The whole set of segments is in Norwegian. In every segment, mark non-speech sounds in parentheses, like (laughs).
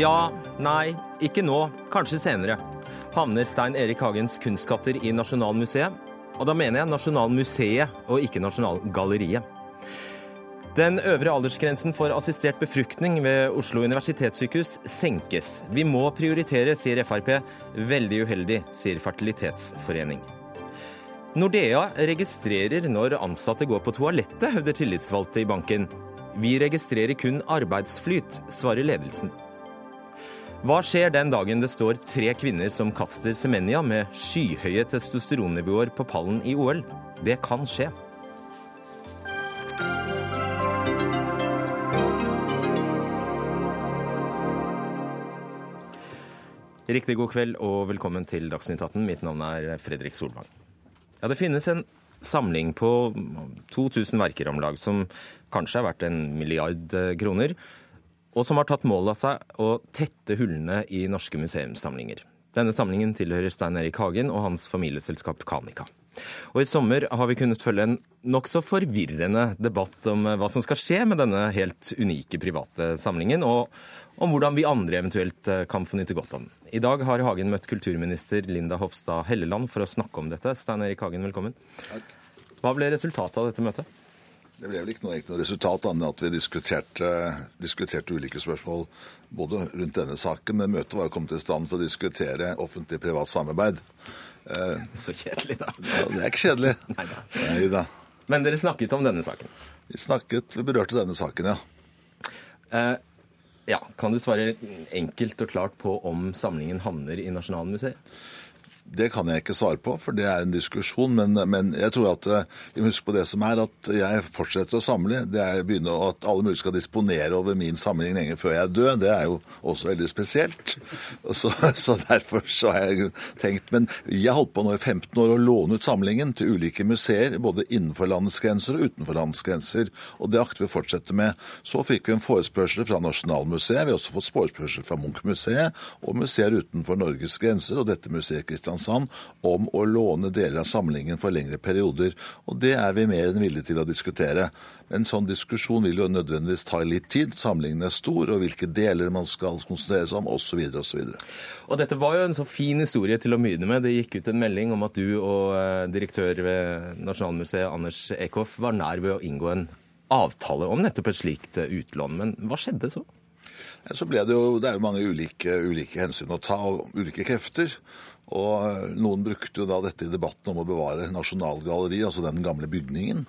Ja, nei, ikke nå. Kanskje senere. Havner Stein Erik Hagens kunstskatter i Nasjonalmuseet? Og da mener jeg Nasjonalmuseet, og ikke Nasjonalgalleriet. Den øvre aldersgrensen for assistert befruktning ved Oslo universitetssykehus senkes. Vi må prioritere, sier Frp. Veldig uheldig, sier Fertilitetsforening. Nordea registrerer når ansatte går på toalettet, hevder tillitsvalgte i banken. Vi registrerer kun arbeidsflyt, svarer ledelsen. Hva skjer den dagen det står tre kvinner som kaster Semenya med skyhøye testosteronnivåer på pallen i OL? Det kan skje. Riktig god kveld og velkommen til Dagsnytt 18. Mitt navn er Fredrik Solvang. Ja, Det finnes en samling på 2000 verker om lag, som kanskje er verdt en milliard kroner, og som har tatt mål av seg å tette hullene i norske museumssamlinger. Denne samlingen tilhører Stein Erik Hagen og hans familieselskap Kanika. Og I sommer har vi kunnet følge en nokså forvirrende debatt om eh, hva som skal skje med denne helt unike private samlingen, og om hvordan vi andre eventuelt eh, kan få nyte godt av den. I dag har Hagen møtt kulturminister Linda Hofstad Helleland for å snakke om dette. Stein Erik Hagen, velkommen. Takk. Hva ble resultatet av dette møtet? Det ble vel ikke noe, ikke noe resultat annet enn at vi diskuterte, diskuterte, ulike spørsmål både rundt denne saken, men møtet var jo kommet i stand for å diskutere offentlig-privat samarbeid. Eh, Så kjedelig, da. Ja, det er ikke kjedelig. Nei da. Men dere snakket om denne saken? Vi snakket, vi berørte denne saken, ja. Eh, ja, Kan du svare enkelt og klart på om samlingen havner i Nasjonalmuseet? Det kan jeg ikke svare på, for det er en diskusjon. Men, men jeg tror at eh, vi må huske på det som er at jeg fortsetter å samle. Det er begynne At alle mulig skal disponere over min samling lenge før jeg dør, det er jo også veldig spesielt. Så, (laughs) så derfor så har jeg tenkt Men jeg holdt på nå i 15 år å låne ut samlingen til ulike museer, både innenfor landets grenser og utenfor landets grenser. Og det akter vi å fortsette med. Så fikk vi en forespørsel fra Nasjonalmuseet. Vi har også fått forespørsel fra Munch-museet og museer utenfor Norges grenser, og dette museet Kristiansand Kristiansand om å låne deler av samlingen for lengre perioder. Og det er vi mer enn villige til å diskutere. En sånn diskusjon vil jo nødvendigvis ta litt tid. Samlingen er stor, og hvilke deler man skal konsentrere seg om, osv. osv. Og dette var jo en så fin historie til å begynne med. Det gikk ut en melding om at du og eh, direktør ved Nasjonalmuseet, Anders Eckhoff, var nær ved å inngå en avtale om nettopp et slikt eh, utlån. Men hva skjedde så? Så ble det jo, det er jo mange ulike, ulike hensyn å ta, og ulike krefter. Og eh, Noen brukte jo da dette i debatten om å bevare Nasjonalgalleriet, altså den gamle bygningen.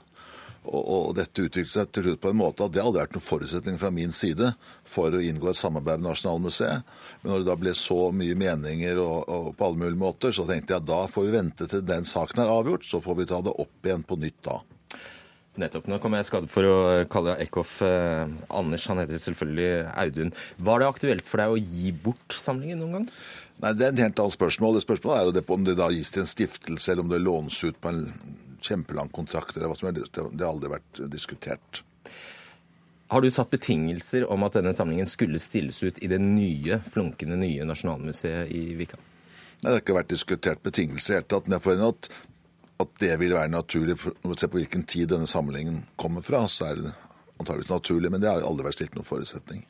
Og, dette utviklet seg til slutt på en måte at det hadde vært noen forutsetning fra min side for å inngå et samarbeid med Nasjonalmuseet. Men når det da ble så mye meninger og, og på alle mulige måter, så tenkte jeg at da får vi vente til den saken er avgjort, så får vi ta det opp igjen på nytt da. Nettopp. Nå kommer jeg skadet for å kalle Eckhoff eh, Anders. Han heter selvfølgelig Audun. Var det aktuelt for deg å gi bort samlingen noen gang? Nei, Det er en helt annet spørsmål. Det spørsmålet er jo det på om det da gis til en stiftelse, eller om det lånes ut på en kjempelang kontrakt. eller hva som helst. Det har aldri vært diskutert. Har du satt betingelser om at denne samlingen skulle stilles ut i det nye, flunkende nye Nasjonalmuseet i Vika? Nei, Det har ikke vært diskutert betingelser i det hele tatt. Men jeg får at, at det vil være naturlig. Når vi ser på hvilken tid denne samlingen kommer fra, så er det antageligvis naturlig. Men det har aldri vært stilt noen forutsetning.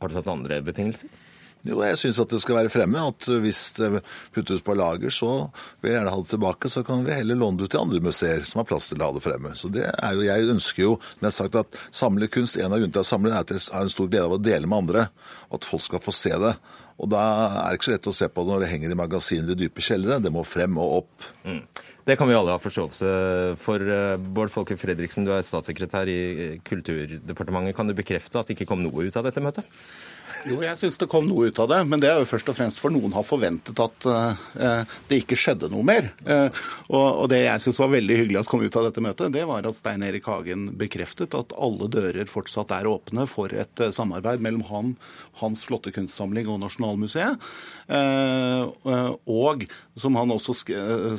Har du satt andre betingelser? Jo, jeg syns at det skal være fremme. At hvis det puttes på lager, så vil jeg gjerne ha det tilbake. Så kan vi heller låne det ut til andre museer som har plass til å ha det fremme. Så det er jo, Jeg ønsker jo, som jeg har sagt, at samlekunst, en av grunnene til å samle, er at jeg har en stor glede av å dele med andre. Og at folk skal få se det. Og da er det ikke så lett å se på det når det henger i magasiner i dype kjellere. Det må frem og opp. Mm. Det kan vi alle ha forståelse for. Bård Folke Fredriksen, du er statssekretær i Kulturdepartementet. Kan du bekrefte at det ikke kom noe ut av dette møtet? Jo, jeg syns det kom noe ut av det, men det er jo først og fremst for noen har forventet at uh, det ikke skjedde noe mer. Uh, og, og, det jeg syns var veldig hyggelig at kom ut av dette møtet, det var at Stein Erik Hagen bekreftet at alle dører fortsatt er åpne for et uh, samarbeid mellom han, hans flotte kunstsamling og Nasjonalmuseet. og som han også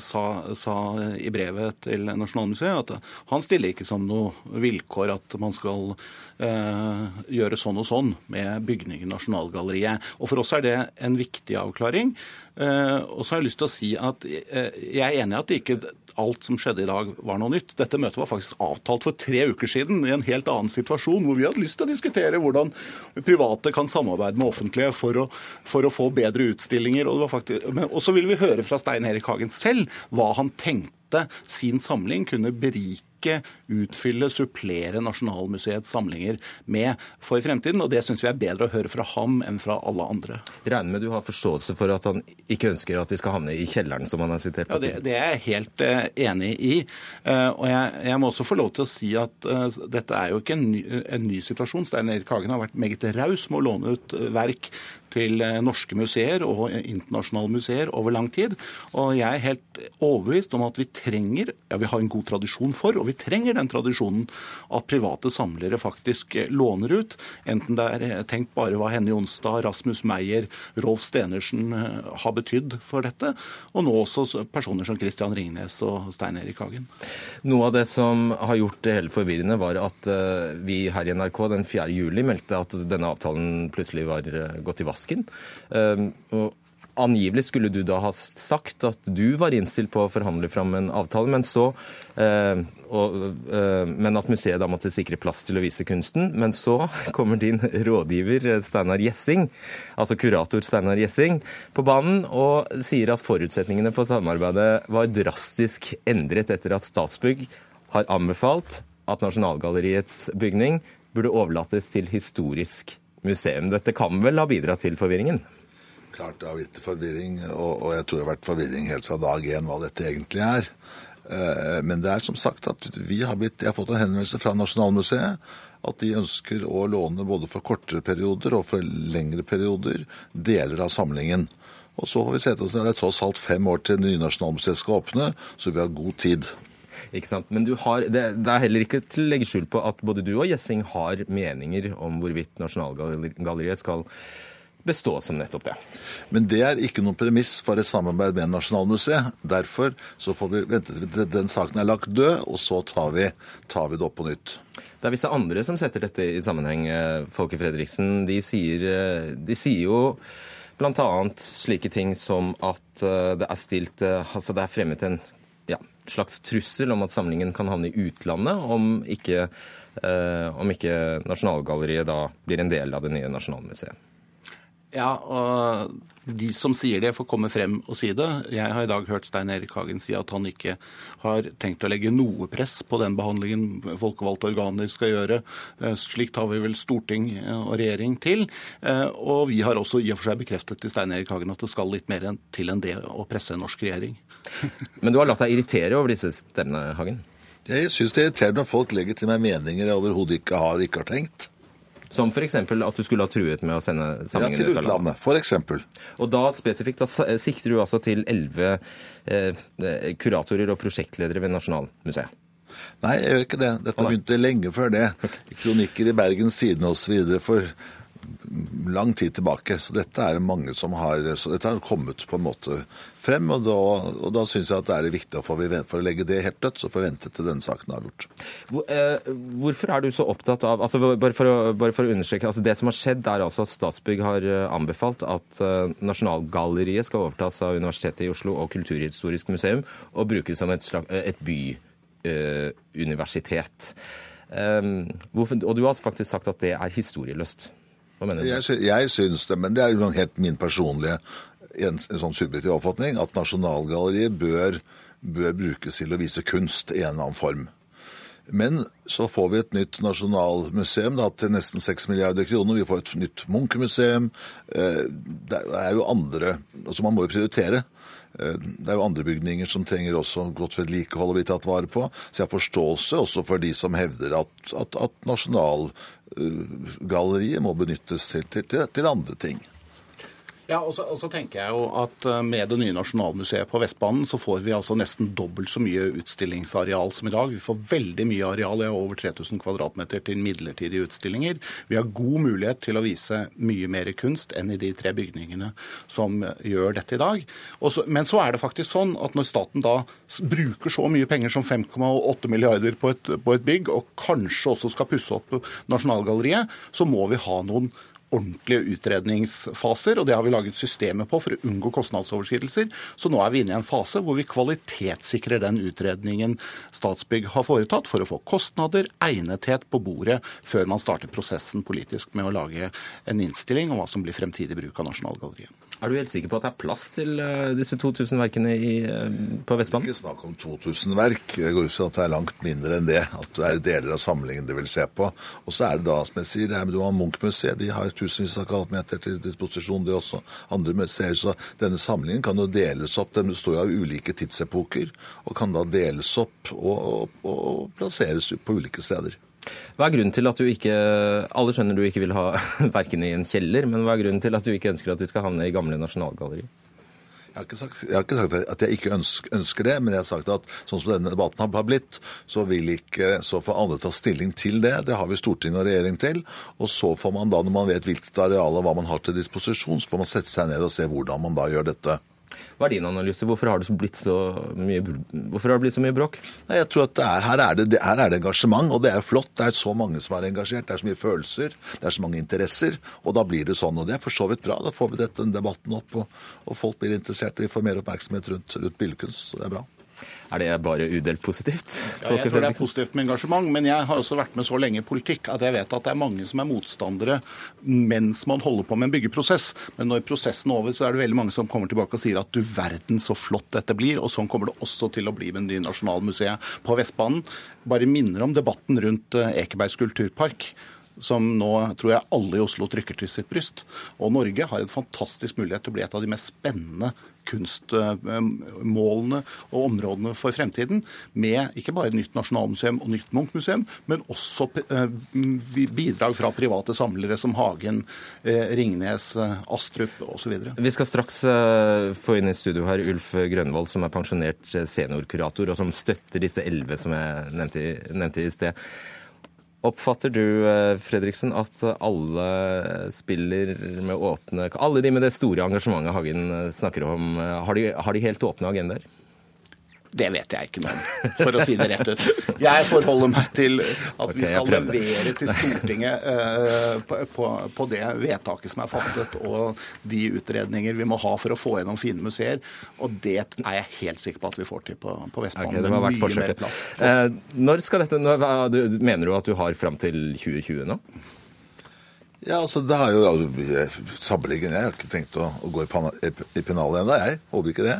sa, sa, i brevet til Nasjonalmuseet, at han stiller ikke som noe vilkår at man skal gjøre sånn og sånn med bygningen Nasjonalgalleriet. Og For oss er det en viktig avklaring. Eh, og så har jeg lyst til å si at eh, jeg er enig i at ikke alt som skjedde i dag var noe nytt. Dette møtet var faktisk avtalt for tre uker siden i en helt annen situasjon, hvor vi hadde lyst til å diskutere hvordan private kan samarbeide med offentlige for å, for å få bedre utstillinger. Og så vil vi høre fra Stein Erik Hagen selv hva han tenkte sin samling kunne berike ikke utfylle, supplere Nasjonalmuseets samlinger med for fremtiden. Og det syns vi er bedre å høre fra ham enn fra alle andre. Regner med du har forståelse for at han ikke ønsker at de skal havne i kjelleren, som han har sitert på? Ja, det, det er jeg helt uh, enig i. Uh, og jeg, jeg, må også få lov til å si at uh, dette er jo ikke en ny, en ny situasjon. Stein Erik Hagen har vært meget raus med å låne ut verk til norske museer og internasjonale museer over lang tid. Og jeg er helt overbevist om at vi trenger, ja vi har en god tradisjon for, og vi trenger den tradisjonen at private samlere faktisk låner ut. Enten det er tenkt bare hva Henny Jonstad, Rasmus Meyer, Rolf Stenersen eh, har betydd for dette, og nå også personer som Christian Ringnes og Stein Erik Hagen. Noe av det som har gjort det hele forvirrende, var at eh, vi her i NRK den 4. juli meldte at denne avtalen plutselig var eh, gått i vasken. Og Angivelig skulle du da ha sagt at du var innstilt på å forhandle fram en avtale, men, så, eh, og, eh, men at museet da måtte sikre plass til å vise kunsten. Men så (laughs) kommer din rådgiver Steinar Gjessing, altså kurator Steinar Gjessing, på banen og sier at forutsetningene for samarbeidet var drastisk endret etter at Statsbygg har anbefalt at Nasjonalgalleriets bygning burde overlates til historisk museum. Dette kan vel ha bidratt til forvirringen? klart det har blitt forvirring, og, og, jeg tror det har vært forvirring helt fra dag én hva dette egentlig er. Eh, men det er som sagt at vi har blitt, jeg har fått en henvendelse fra Nasjonalmuseet at de ønsker å låne både for kortere perioder og for lengre perioder deler av samlingen. Og så får vi se oss, Det er tross alt fem år til nye Nasjonalmuseet skal åpne, så vi har god tid. Ikke sant? Men har, det, det, er heller ikke til å legge skjul på at både du og Gjessing har meninger om hvorvidt Nasjonalgalleriet skal bestå som nettopp det. Men det er ikke noen premiss for et samarbeid med Nasjonalmuseet. Derfor så får vi vente til den saken er lagt død, og så tar vi, tar vi det opp på nytt. Det er visse andre som setter dette i sammenheng. Eh, Folke Fredriksen, de sier, eh, de sier jo bl.a. slike ting som at eh, det er stilt Altså det er fremmet en slags trussel om at samlingen kan havne i utlandet om ikke, om ikke Nasjonalgalleriet da blir en del av det nye Nasjonalmuseet. Ja, og de som sier det, får komme frem og si det. Jeg har i dag hørt Stein Erik Hagen si at han ikke har tenkt å legge noe press på den behandlingen folkevalgte organer skal gjøre. Slikt slik tar vi vel storting og regjering til. Eh, og vi har også i og for seg bekreftet til Stein Erik Hagen at det skal litt mer til enn det å presse en norsk regjering. (laughs) Men du har latt deg irritere over disse stemmene, Hagen? Jeg syns det er irriterende når folk legger til meg meninger jeg overhodet ikke har ikke har tenkt. Som f.eks. at du skulle ha truet med å sende samlingen ja, til utlandet. For eksempel. Og da spesifikt da sikter du altså til elleve eh, kuratorer og prosjektledere ved Nasjonalmuseet? Nei, jeg gjør ikke det. Dette begynte lenge før det. Kronikker i Bergens Tidende osv. for lang tid tilbake. Så dette er mange som har dette har kommet på en måte frem. Og da, og da syns jeg at det er viktig for, for, å legge det helt dødt, så får vi vente til denne saken er avgjort. Hvor, eh, hvorfor er du så opptatt av altså Bare for å, bare for å understreke. altså Det som har skjedd, er altså at Statsbygg har eh, anbefalt at uh, Nasjonalgalleriet skal overtas av Universitetet i Oslo og Kulturhistorisk museum og brukes som et, slag, et byuniversitet. Eh, um, og du har faktisk sagt at det er historieløst. Hva mener du? Jeg, jeg syns det, men det er jo helt min personlige en, en sånn subjektiv oppfatning, at Nasjonalgalleriet bør, bør brukes til å vise kunst i en eller annen form. Men så får vi et nytt nasjonalmuseum da, til nesten 6 milliarder kroner. Vi får et nytt Munch-museum. Eh, det er jo andre altså Man må jo prioritere. Eh, det er jo andre bygninger som trenger også godt vedlikehold og bli tatt vare på. Så jeg har forståelse også for de som hevder at, at, at Nasjonalgalleriet må benyttes til, til, til andre ting. Ja, og så, og så, tenker jeg jo at eh, Med det nye Nasjonalmuseet på Vestbanen så får vi altså nesten dobbelt så mye utstillingsareal som i dag. Vi får veldig mye areal, ja, over 3000 kvadratmeter til midlertidige utstillinger. Vi har god mulighet til å vise mye mer kunst enn i de tre bygningene som gjør dette i dag. Så, men så er det faktisk sånn at når staten da bruker så mye penger som 5,8 milliarder på et, på et bygg, og kanskje også skal pusse opp Nasjonalgalleriet, så må vi ha noen ordentlige utredningsfaser, og det har vi laget systemet på for å unngå kostnadsoverskridelser. Så nå er vi inne i en fase hvor vi kvalitetssikrer den utredningen Statsbygg har foretatt, for å få kostnader, egnethet på bordet før man starter prosessen politisk med å lage en innstilling om hva som blir fremtidig bruk av Nasjonalgalleriet. Er du helt sikker på at det er plass til uh, disse 2000 verkene i, uh, på Vestbanen? Ikke snakk om 2000 verk. Jeg går ut fra at det er langt mindre enn det. At det er deler av samlingen de vil se på. Og så er det da, som jeg sier, det er du har Munch-museet. De har tusenvis av kvadratmeter til disposisjon, de også. Andre museer. Så denne samlingen kan jo deles opp. Den består av ulike tidsepoker og kan da deles opp og, og, og plasseres på ulike steder. Hva er grunnen til at du ikke Alle skjønner du ikke vil ha (laughs) verken i en kjeller, men hva er grunnen til at du ikke ønsker at du skal havne i gamle Nasjonalgalleriet? Jeg jeg har, ikke sagt, at jeg ikke ønsker, det, men jeg har sagt at sånn som denne debatten har blitt, så vil ikke så får alle ta stilling til det. Det har vi storting og regjering til. Og så får man da, når man vet hvilket areal og hva man har til disposisjon, så får man sette seg ned og se hvordan man da gjør dette. Hva er din analyse? Hvorfor har det blitt så mye, hvorfor det blitt så mye bråk? Nei, jeg tror at er, her, er det, her, er det, engasjement, og det er flott. Det er så mange som er engasjert. Det er så mye følelser, det er så mange interesser. Og da blir det sånn. Og det er for så vidt bra. Da får vi dette, debatten opp, og, og folk blir interessert, og vi får mer oppmerksomhet rundt, rundt billedkunst. Så det er bra. Er det bare udelt positivt? Ja, jeg tror det er positivt med engasjement, men jeg har også vært med så lenge i politikk at jeg vet at det er mange som er motstandere mens man holder på med en byggeprosess. Men når prosessen er over, så er det veldig mange som kommer tilbake og sier at du verden så flott dette blir. Og sånn kommer det også til å bli med det nye Nasjonalmuseet på Vestbanen. Bare minner om debatten rundt Ekebergs kulturpark som nå tror jeg alle i Oslo trykker til sitt bryst. Og Norge har en fantastisk mulighet til å bli et av de mest spennende kunstmålene og områdene for fremtiden, med ikke bare nytt nasjonalmuseum og nytt Munch-museum, men også eh, bidrag fra private samlere som Hagen, eh, Ringnes, eh, Astrup osv. Vi skal straks få inn i studio her Ulf Grønvold, som er pensjonert seniorkurator, og som støtter disse elleve som jeg nevnte, nevnte i sted. Oppfatter du eh, Fredriksen, at alle spiller med åpne Alle de med det store engasjementet Hagen eh, snakker om, eh, har de, har de helt åpne agendaer? Det vet jeg ikke noe om, for å si det rett ut. Jeg forholder meg til at vi skal levere til Stortinget uh, på, på, på, det vedtaket som er fattet, og de utredninger vi må ha for å få gjennom fine museer. Og det er jeg helt sikker på at vi får til på, på Vestbanen. Okay, det var mye plass. Uh, når skal dette, når, mener du at du har fram til 2020 nå? Ja, altså det har jo altså, Sammenliggen jeg har ikke tenkt å, å gå i, i pennalet ennå, jeg. Håper ikke det.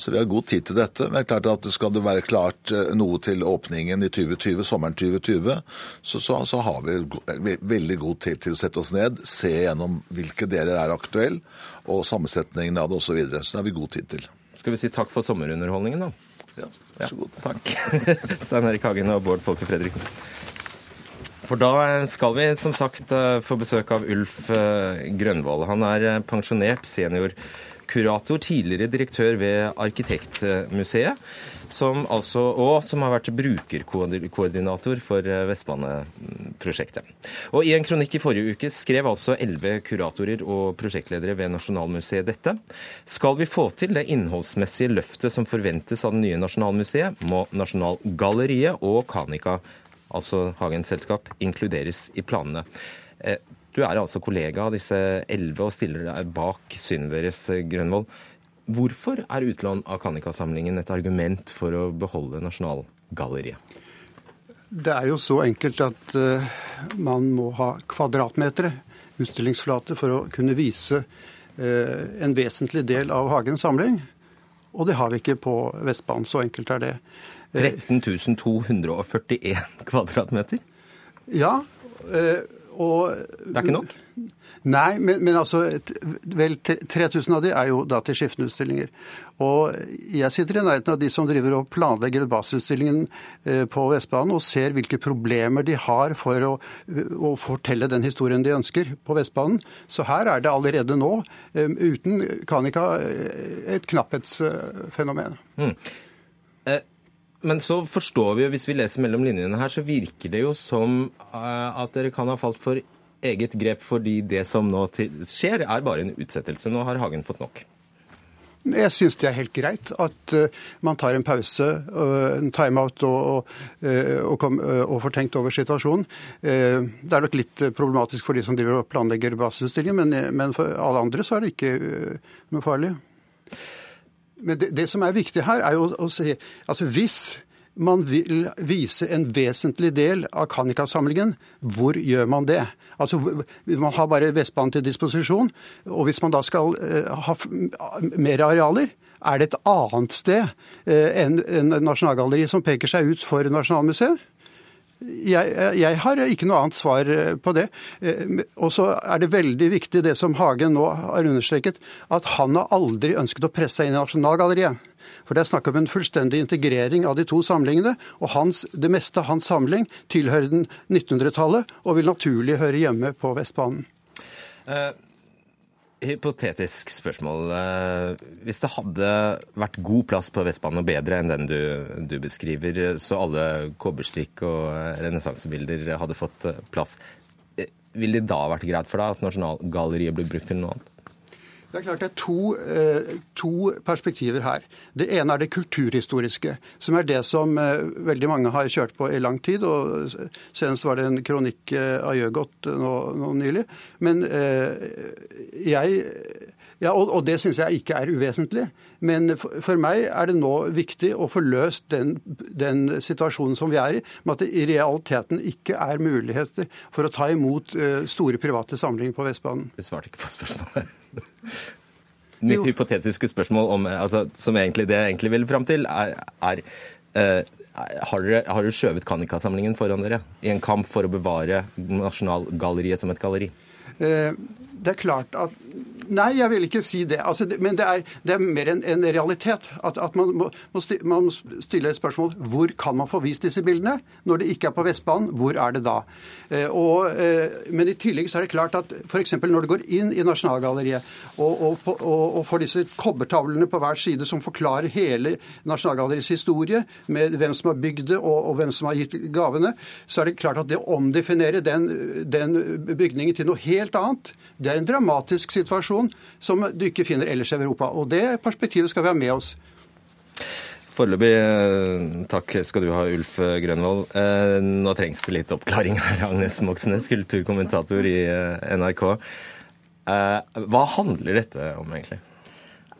Så vi har god tid til dette. Men det er klart at skal det være klart eh, noe til åpningen i 2020, sommeren 2020, så, så, så har vi veldig god tid til å sette oss ned, se gjennom hvilke deler er aktuelle, og sammensetningen av det osv. Så, videre. så det har vi god tid til. Skal vi si takk for sommerunderholdningen, da? Ja, vær så god. Ja, takk. (laughs) Stein Erik Hagen og Bård Folke Fredriksen. For da skal vi som sagt eh, få besøk av Ulf Grønvoll. Han er eh, pensjonert seniorkurator, tidligere direktør ved Arkitektmuseet, som altså, og som har vært brukerkoordinator for Vestbaneprosjektet. Og I en kronikk i forrige uke skrev altså elleve kuratorer og prosjektledere ved Nasjonalmuseet dette. Skal vi få til det innholdsmessige løftet som forventes av det nye Nasjonalmuseet, må Nasjonalgalleriet og Kanika altså Hagens selskap, inkluderes i planene. Eh, du er altså kollega av disse elleve og stiller deg bak synet deres, Grønvoll. Grønvold. Hvorfor er utlån av Kanika-samlingen et argument for å beholde Nasjonalgalleriet? Det er jo så enkelt at uh, man må ha kvadratmeter utstillingsflate for å kunne vise en vesentlig del av Hagens samling. Og det har vi ikke på Vestbanen. Så enkelt er det. 13 241 kvadratmeter? Ja. Eh, og Det er ikke nok? Nei, men, men altså Vel, 3000 av de er jo da til skiftende utstillinger. Og jeg sitter i nærheten av de som driver og planlegger basisutstillingen eh, på Vestbanen, og ser hvilke problemer de har for å, å, fortelle den historien de ønsker på Vestbanen. Så her er det allerede nå, eh, uten Kanika, et knapphetsfenomen. Mm. Men så forstår vi jo, hvis vi leser mellom linjene her, så virker det jo som eh, at dere kan ha falt for eget grep fordi det som nå skjer, er bare en utsettelse. Nå har Hagen fått nok. Jeg syns det er helt greit at uh, man tar en pause, uh, en timeout, og, og, og, og, får tenkt over situasjonen. det er nok litt problematisk for de som driver og planlegger basisutstillingen, men, men, for alle andre så er det ikke noe farlig. Men det, det, som er viktig her, er jo å, å si altså hvis man vil vise en vesentlig del av Kanika-samlingen, hvor gjør man det? Altså, Man har bare Vestbanen til disposisjon. Og hvis man da skal uh, ha mer arealer, er det et annet sted uh, enn en Nasjonalgalleriet som peker seg ut for Nasjonalmuseet? Jeg, jeg, har ikke noe annet svar eh, på det. Og så er det veldig viktig det som Hagen nå har understreket, at han har aldri ønsket å presse seg inn i Nasjonalgalleriet. For det er snakk om en fullstendig integrering av de to samlingene. Og hans, det meste av hans samling tilhører den 1900-tallet og vil naturlig høre hjemme på Vestbanen. Uh, hypotetisk spørsmål. Uh, hvis det hadde vært god plass på Vestbanen og bedre enn den du, du beskriver, så alle kobberstikk og renessansebilder hadde fått plass, ville det da vært greit for deg at Nasjonalgalleriet ble brukt til noe annet? Det er klart det er to, eh, to, perspektiver her. Det ene er det kulturhistoriske, som er det som eh, veldig mange har kjørt på i lang tid. og Senest var det en kronikk eh, av Jøgot nå, nå nylig. Men jeg ja, og, og det syns jeg ikke er uvesentlig. Men for, for, meg er det nå viktig å få løst den, den, situasjonen som vi er i, med at det i realiteten ikke er muligheter for å ta imot uh, store private samlinger på Vestbanen. Du svarte ikke på spørsmålet. (laughs) Mitt jo. hypotetiske spørsmål om, altså, som egentlig, det jeg egentlig vil fram til, er, er uh, har dere, har dere skjøvet Kanika-samlingen foran dere i en kamp for å bevare Nasjonalgalleriet som et galleri? Uh, det er klart at Nei, jeg vil ikke si det. Altså, men det er, det er, mer en, en realitet. At, at man, må, må stille, man, et spørsmål hvor kan man få vist disse bildene? Når det ikke er på Vestbanen, hvor er det da? Eh, og, eh, men i tillegg så er det klart at f.eks. når du går inn i Nasjonalgalleriet og, og, og, og, får disse kobbertavlene på hver side som forklarer hele Nasjonalgalleriets historie, med hvem som har bygd det og, hvem som har gitt gavene, så er det klart at det å omdefinere den, den bygningen til noe helt annet, det er en dramatisk situasjon situasjon som du ikke finner ellers i Europa. Og Det perspektivet skal vi ha med oss. Foreløpig eh, takk skal du ha, Ulf Grønvold. Eh, nå trengs det litt oppklaring her, Agnes Moxnes, kulturkommentator i eh, NRK. Hva handler dette om, egentlig?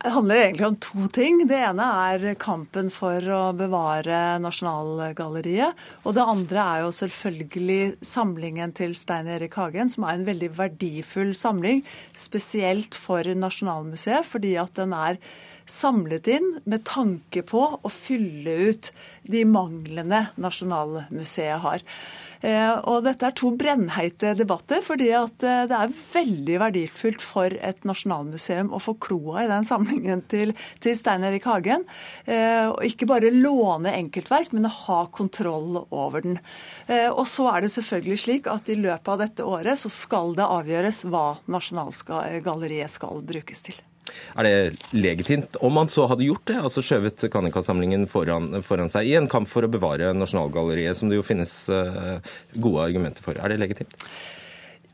Det handler egentlig om to ting. Det ene er kampen for å bevare Nasjonalgalleriet. Og det andre er jo selvfølgelig samlingen til Stein Erik Hagen, som er en veldig verdifull samling. Spesielt for Nasjonalmuseet, fordi at den er samlet inn med tanke på å fylle ut de manglene Nasjonalmuseet har. Eh, og dette er to brennheite debatter, fordi at eh, det er veldig verdifullt for et nasjonalmuseum å få kloa i den samlingen til, til Stein Erik Hagen. Eh, og ikke bare låne enkeltverk, men å ha kontroll over den. Og så er det selvfølgelig slik at i løpet av dette året så skal det avgjøres hva Nasjonalgalleriet skal brukes til. Er det legitimt om man så hadde gjort det, altså skjøvet Kannikat-samlingen foran, foran, seg i en kamp for å bevare Nasjonalgalleriet, som det jo finnes uh, gode argumenter for? Er det legitimt?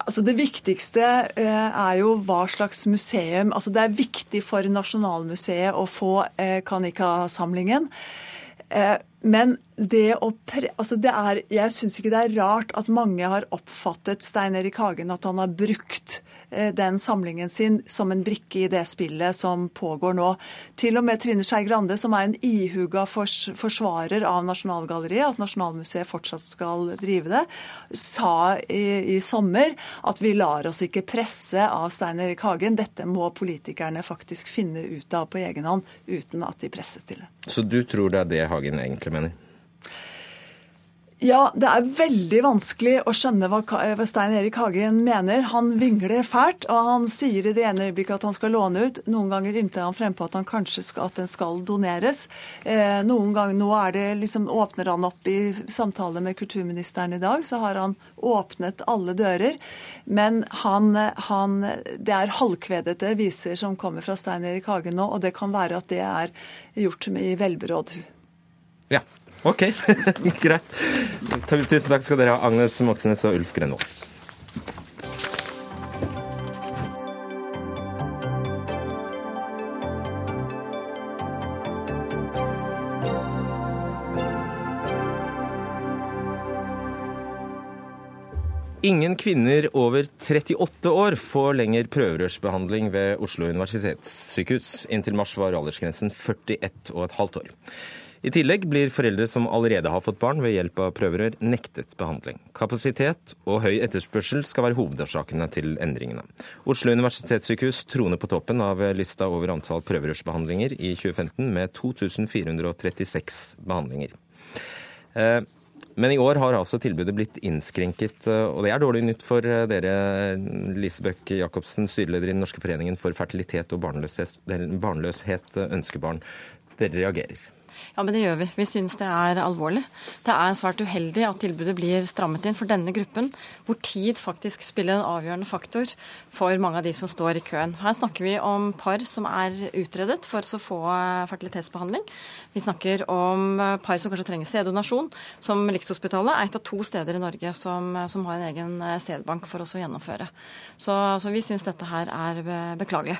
Altså Det viktigste uh, er jo hva slags museum altså Det er viktig for Nasjonalmuseet å få uh, Kanika-samlingen. Men det å pre... Altså det er, jeg syns ikke det er rart at mange har oppfattet Stein Erik Hagen at han har brukt Eh, den samlingen sin som en brikke i det spillet som pågår nå. Til og med Trine Skei Grande, som er en ihuga forsvarer av Nasjonalgalleriet, at Nasjonalmuseet fortsatt skal drive det, sa i, i sommer at vi lar oss ikke presse av Stein Erik Hagen. Dette må politikerne faktisk finne ut av på egen hånd, uten at de presses til det. Så du tror det er det Hagen egentlig mener? Ja, det er veldig vanskelig å skjønne hva Stein Erik Hagen mener. Han vingler fælt, og han sier i det ene øyeblikket at han skal låne ut. Noen ganger ymter han frempå at han kanskje skal, at den skal doneres. Eh, noen ganger nå er det liksom, åpner han opp i samtale med kulturministeren i dag, så har han åpnet alle dører. Men han, han, det er halvkvedete viser som kommer fra Stein Erik Hagen nå, og det kan være at det er gjort i velberåd. Ja, OK, (laughs) greit. Tusen takk skal dere ha, Agnes Moxnes og Ulf Grenvold. Ingen kvinner over 38 år får lenger prøverørsbehandling ved Oslo universitetssykehus. Inntil mars var aldersgrensen 41,5 år. I tillegg blir foreldre som allerede har fått barn ved hjelp av prøverør, nektet behandling. Kapasitet og høy etterspørsel skal være hovedårsakene til endringene. Oslo universitetssykehus troner på toppen av lista over antall prøverørsbehandlinger i 2015 med 2436 behandlinger. Eh, men i år har altså tilbudet blitt innskrenket, eh, og det er dårlig nytt for eh, dere. Lise Bøck Jacobsen, styreleder i Den norske foreningen for fertilitet og barnløshet, barnløshet ønskebarn. Dere reagerer. Ja, men det gjør vi. Vi synes det er alvorlig. Det er svært uheldig at tilbudet blir strammet inn for denne gruppen, hvor tid faktisk spiller en avgjørende faktor for mange av de som står i køen. Her snakker vi om par som er utredet for så få fertilitetsbehandling. Vi snakker om par som kanskje trenger sæddonasjon, som Rikshospitalet er et av to steder i Norge som, som har en egen sædbank for oss å gjennomføre. Så, så vi syns dette her er beklagelig.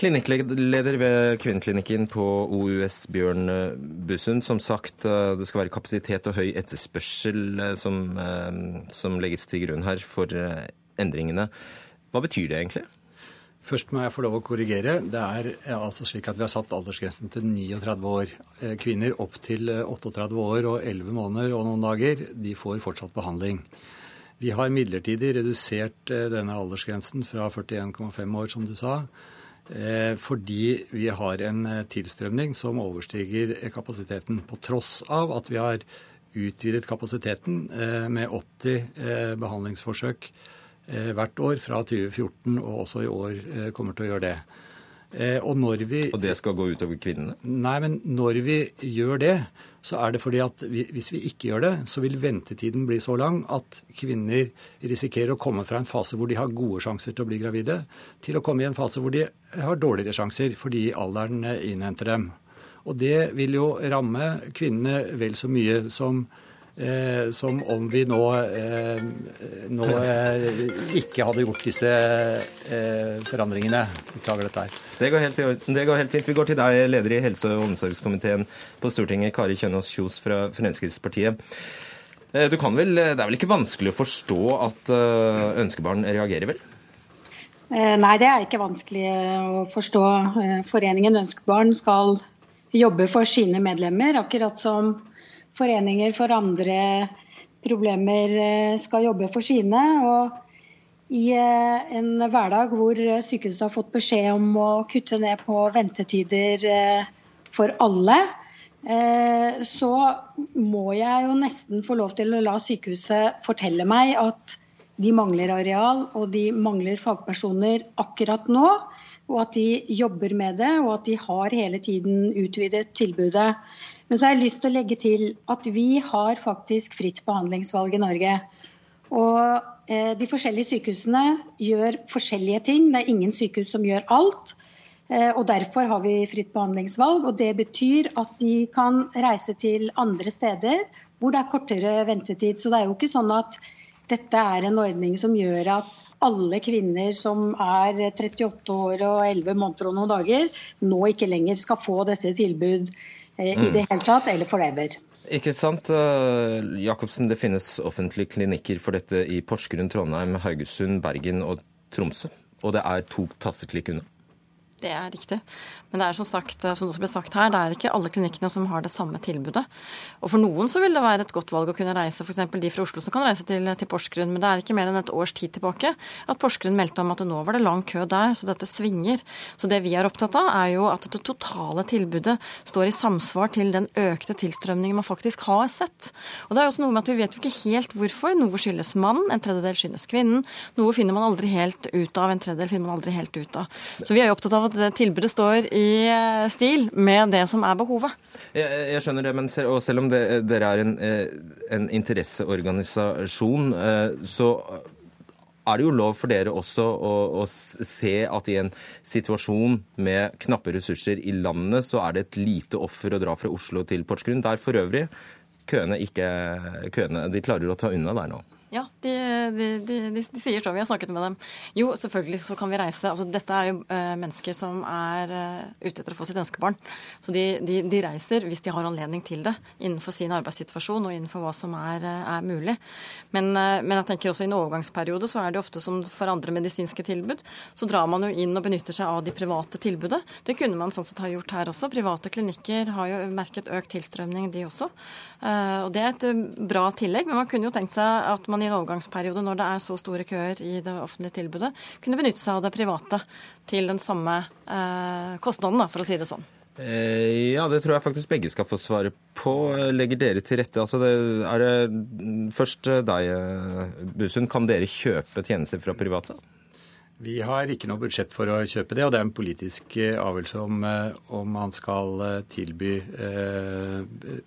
Klinikkleder ved kvinneklinikken på OUS, Bjørn eh, Bussund. Som sagt, eh, det skal være kapasitet og høy etterspørsel eh, som, som legges til grunn her for endringene. Hva betyr det egentlig? Først må jeg få lov å korrigere. Det er altså slik at Vi har satt aldersgrensen til 39 år. Kvinner opp til 38 år og 11 måneder og noen dager de får fortsatt behandling. Vi har midlertidig redusert denne aldersgrensen fra 41,5 år, som du sa, fordi vi har en eh, tilstrømning som overstiger kapasiteten, på tross av at vi har utvidet kapasiteten eh, med 80 behandlingsforsøk hvert år fra 2014, og også i år kommer til å gjøre det. Og, vi, og det skal gå utover kvinnene? Nei, men når vi gjør det, så er det fordi at hvis vi ikke gjør det, så vil ventetiden bli så lang at kvinner risikerer å komme fra en fase hvor de har gode sjanser til å bli gravide, til å komme i en fase hvor de har dårligere sjanser fordi alderen innhenter dem. Og det vil jo ramme kvinnene vel så mye som Eh, som om vi nå, eh, nå eh, ikke hadde gjort disse eh, forandringene. Beklager dette her. Det går, helt, det går, helt, fint. Vi går til deg, leder i helse- og omsorgskomiteen på Stortinget, Kari Kjønaas Kjos fra Fremskrittspartiet. Eh, du kan vel, Det er vel ikke vanskelig å forstå at eh, ønskebarn reagerer, vel? Nei, det er ikke vanskelig å forstå. Foreningen Ønskebarn skal jobbe for sine medlemmer, akkurat som foreninger for andre problemer eh, skal jobbe for sine. Og i eh, en hverdag hvor sykehuset har fått beskjed om å kutte ned på ventetider eh, for alle, så må jeg jo nesten få lov til å la sykehuset fortelle meg at de mangler areal og de mangler fagpersoner akkurat nå. Og at de jobber med det, og at de har hele tiden utvidet tilbudet. Men så har jeg lyst til å legge til at vi har faktisk fritt behandlingsvalg i Norge. Og eh, de forskjellige sykehusene gjør forskjellige ting. Det er ingen sykehus som gjør alt. Eh, og Derfor har vi fritt behandlingsvalg. og Det betyr at de kan reise til andre steder hvor det er kortere ventetid. Så det er jo ikke sånn at dette er en ordning som gjør at alle kvinner som er 38 år og 11 måneder og noen dager, nå ikke lenger skal få dette tilbud I det hele tatt, eller forever. Ikke sant. Eh, Jacobsen, det finnes offentlige klinikker for dette i Porsgrunn, Trondheim, Haugesund, Bergen og Tromsø. Og det er to tasseklikk unna. Det er riktig. Men det er som sagt, som det ble sagt her, det er ikke alle klinikkene som har det samme tilbudet. Og for noen så vil det være et godt valg å kunne reise, f.eks. de fra Oslo som kan reise til, til, Porsgrunn. Men det er ikke mer enn et års tid tilbake at Porsgrunn meldte om at nå var det lang kø der, så dette svinger. Så det vi er opptatt av, er jo at det totale tilbudet står i samsvar til den økte tilstrømningen man faktisk har sett. Og det er også noe med at vi vet jo ikke helt hvorfor. Noe skyldes mannen, en tredjedel skyldes kvinnen. Noe finner man aldri helt ut av, en tredjedel finner man aldri helt ut av. Så vi er jo opptatt av at tilbudet står i eh, stil med det som er behovet. Jeg, jeg skjønner det, men selv, og selv om det, dere er en, eh, en interesseorganisasjon, eh, så er det jo lov for dere også å, å, se at i en situasjon med knappe ressurser i landet, så er det et lite offer å dra fra Oslo til Porsgrunn, der for øvrig køene ikke køene, De klarer å ta unna der nå. Ja, de, de, de, de, sier så, vi har snakket med dem. Jo, selvfølgelig så kan vi reise. Altså, dette er jo uh, mennesker som er uh, ute etter å få sitt ønskebarn. Så de, reiser hvis de har anledning til det innenfor sin arbeidssituasjon og innenfor hva som er, uh, er mulig. Men, men, jeg tenker også i en overgangsperiode så er det ofte som for andre medisinske tilbud, så drar man jo inn og benytter seg av de private tilbudet. Det kunne man sånn sett ha gjort her også. Private klinikker har jo merket økt tilstrømning, de også. og det er et bra tillegg, men man kunne jo tenkt seg at man i en overgangsperiode, når det er så store køer i det offentlige tilbudet, kunne benytte seg av det private til den samme eh, kostnaden, da, for å si det sånn. Eh, ja, det tror jeg faktisk begge skal få svare på. Legger dere til rette? Altså det, er det først deg, Busund. Kan dere kjøpe tjenester fra private? Vi har ikke noe budsjett for å kjøpe det, og det er en politisk eh, avgjørelse om, eh, om man skal tilby eh,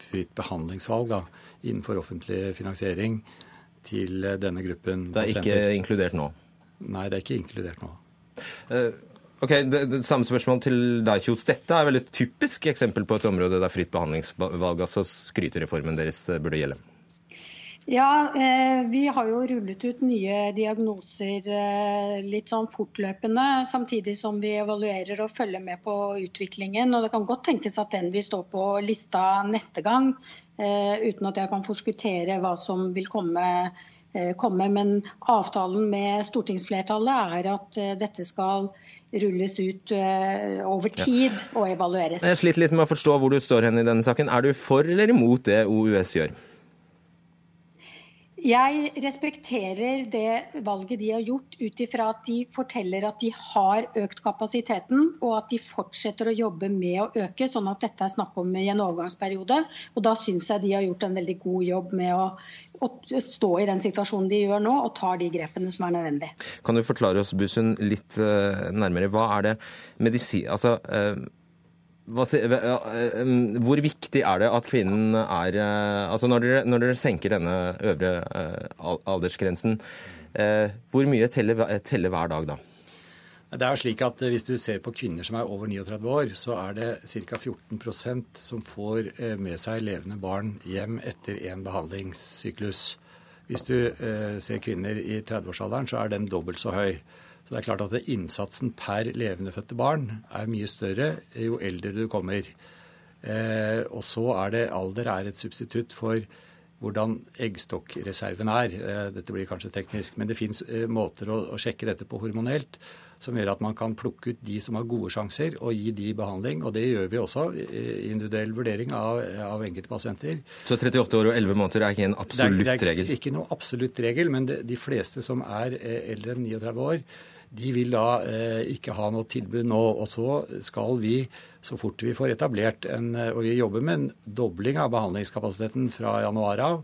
fritt behandlingsvalg da, innenfor offentlig finansiering til denne gruppen. Det er ikke inkludert nå? Nei, det er ikke inkludert nå. Uh, ok, det, det, Samme spørsmål til deg, Kjos. Dette er vel et typisk eksempel på et område der fritt behandlingsvalg, altså skrytereformen deres, eh, burde gjelde? Ja, eh, vi har jo rullet ut nye diagnoser eh, litt sånn fortløpende, samtidig som vi evaluerer og følger med på utviklingen. Og det kan godt tenkes at den vil stå på lista neste gang. Eh, uten at jeg kan forskuttere hva som vil komme, eh, komme. Men avtalen med stortingsflertallet er at eh, dette skal rulles ut over tid og evalueres. Jeg sliter litt med å forstå hvor du står hen i denne saken. Er du for eller imot det OUS gjør? Jeg respekterer det valget de har gjort ut ifra at de forteller at de har økt kapasiteten, og at de fortsetter å jobbe med å øke, sånn at dette er snakk om i en overgangsperiode. Og Da syns jeg de har gjort en veldig god jobb med å, å, stå i den situasjonen de gjør nå, og tar de grepene som er nødvendig. Kan du forklare oss, Busund, litt uh, nærmere. Hva er det medisin... Altså, Eh, hvor viktig er det at kvinnen er eh, Altså når dere, når dere senker denne øvre eh, aldersgrensen, hvor mye teller, teller hver dag da? Det er slik at Hvis du ser på kvinner som er over 39 år, så er det ca. 14% som får med seg levende barn hjem etter en behandlingssyklus. Hvis du ser kvinner i 30-årsalderen, så er den dobbelt så høy. Så det er klart at innsatsen per levendefødte barn er mye større jo eldre du kommer. Eh, og så er det alder er et substitutt for hvordan eggstokkreserven er. Eh, dette blir kanskje teknisk, men det fins eh, måter å, å, sjekke dette på hormonelt som gjør at man kan plukke ut de som har gode sjanser, og gi de behandling. Og det gjør vi også individuell vurdering av, av enkelte pasienter. Så 38 år og 11 måneder er ikke en absolutt regel? Det er, det er ikke noe absolutt regel, men det, de fleste som er eldre enn 39 år, de vil da eh, ikke ha noe tilbud nå. Og så skal vi, så fort vi får etablert en Og vi jobber med en dobling av behandlingskapasiteten fra januar av.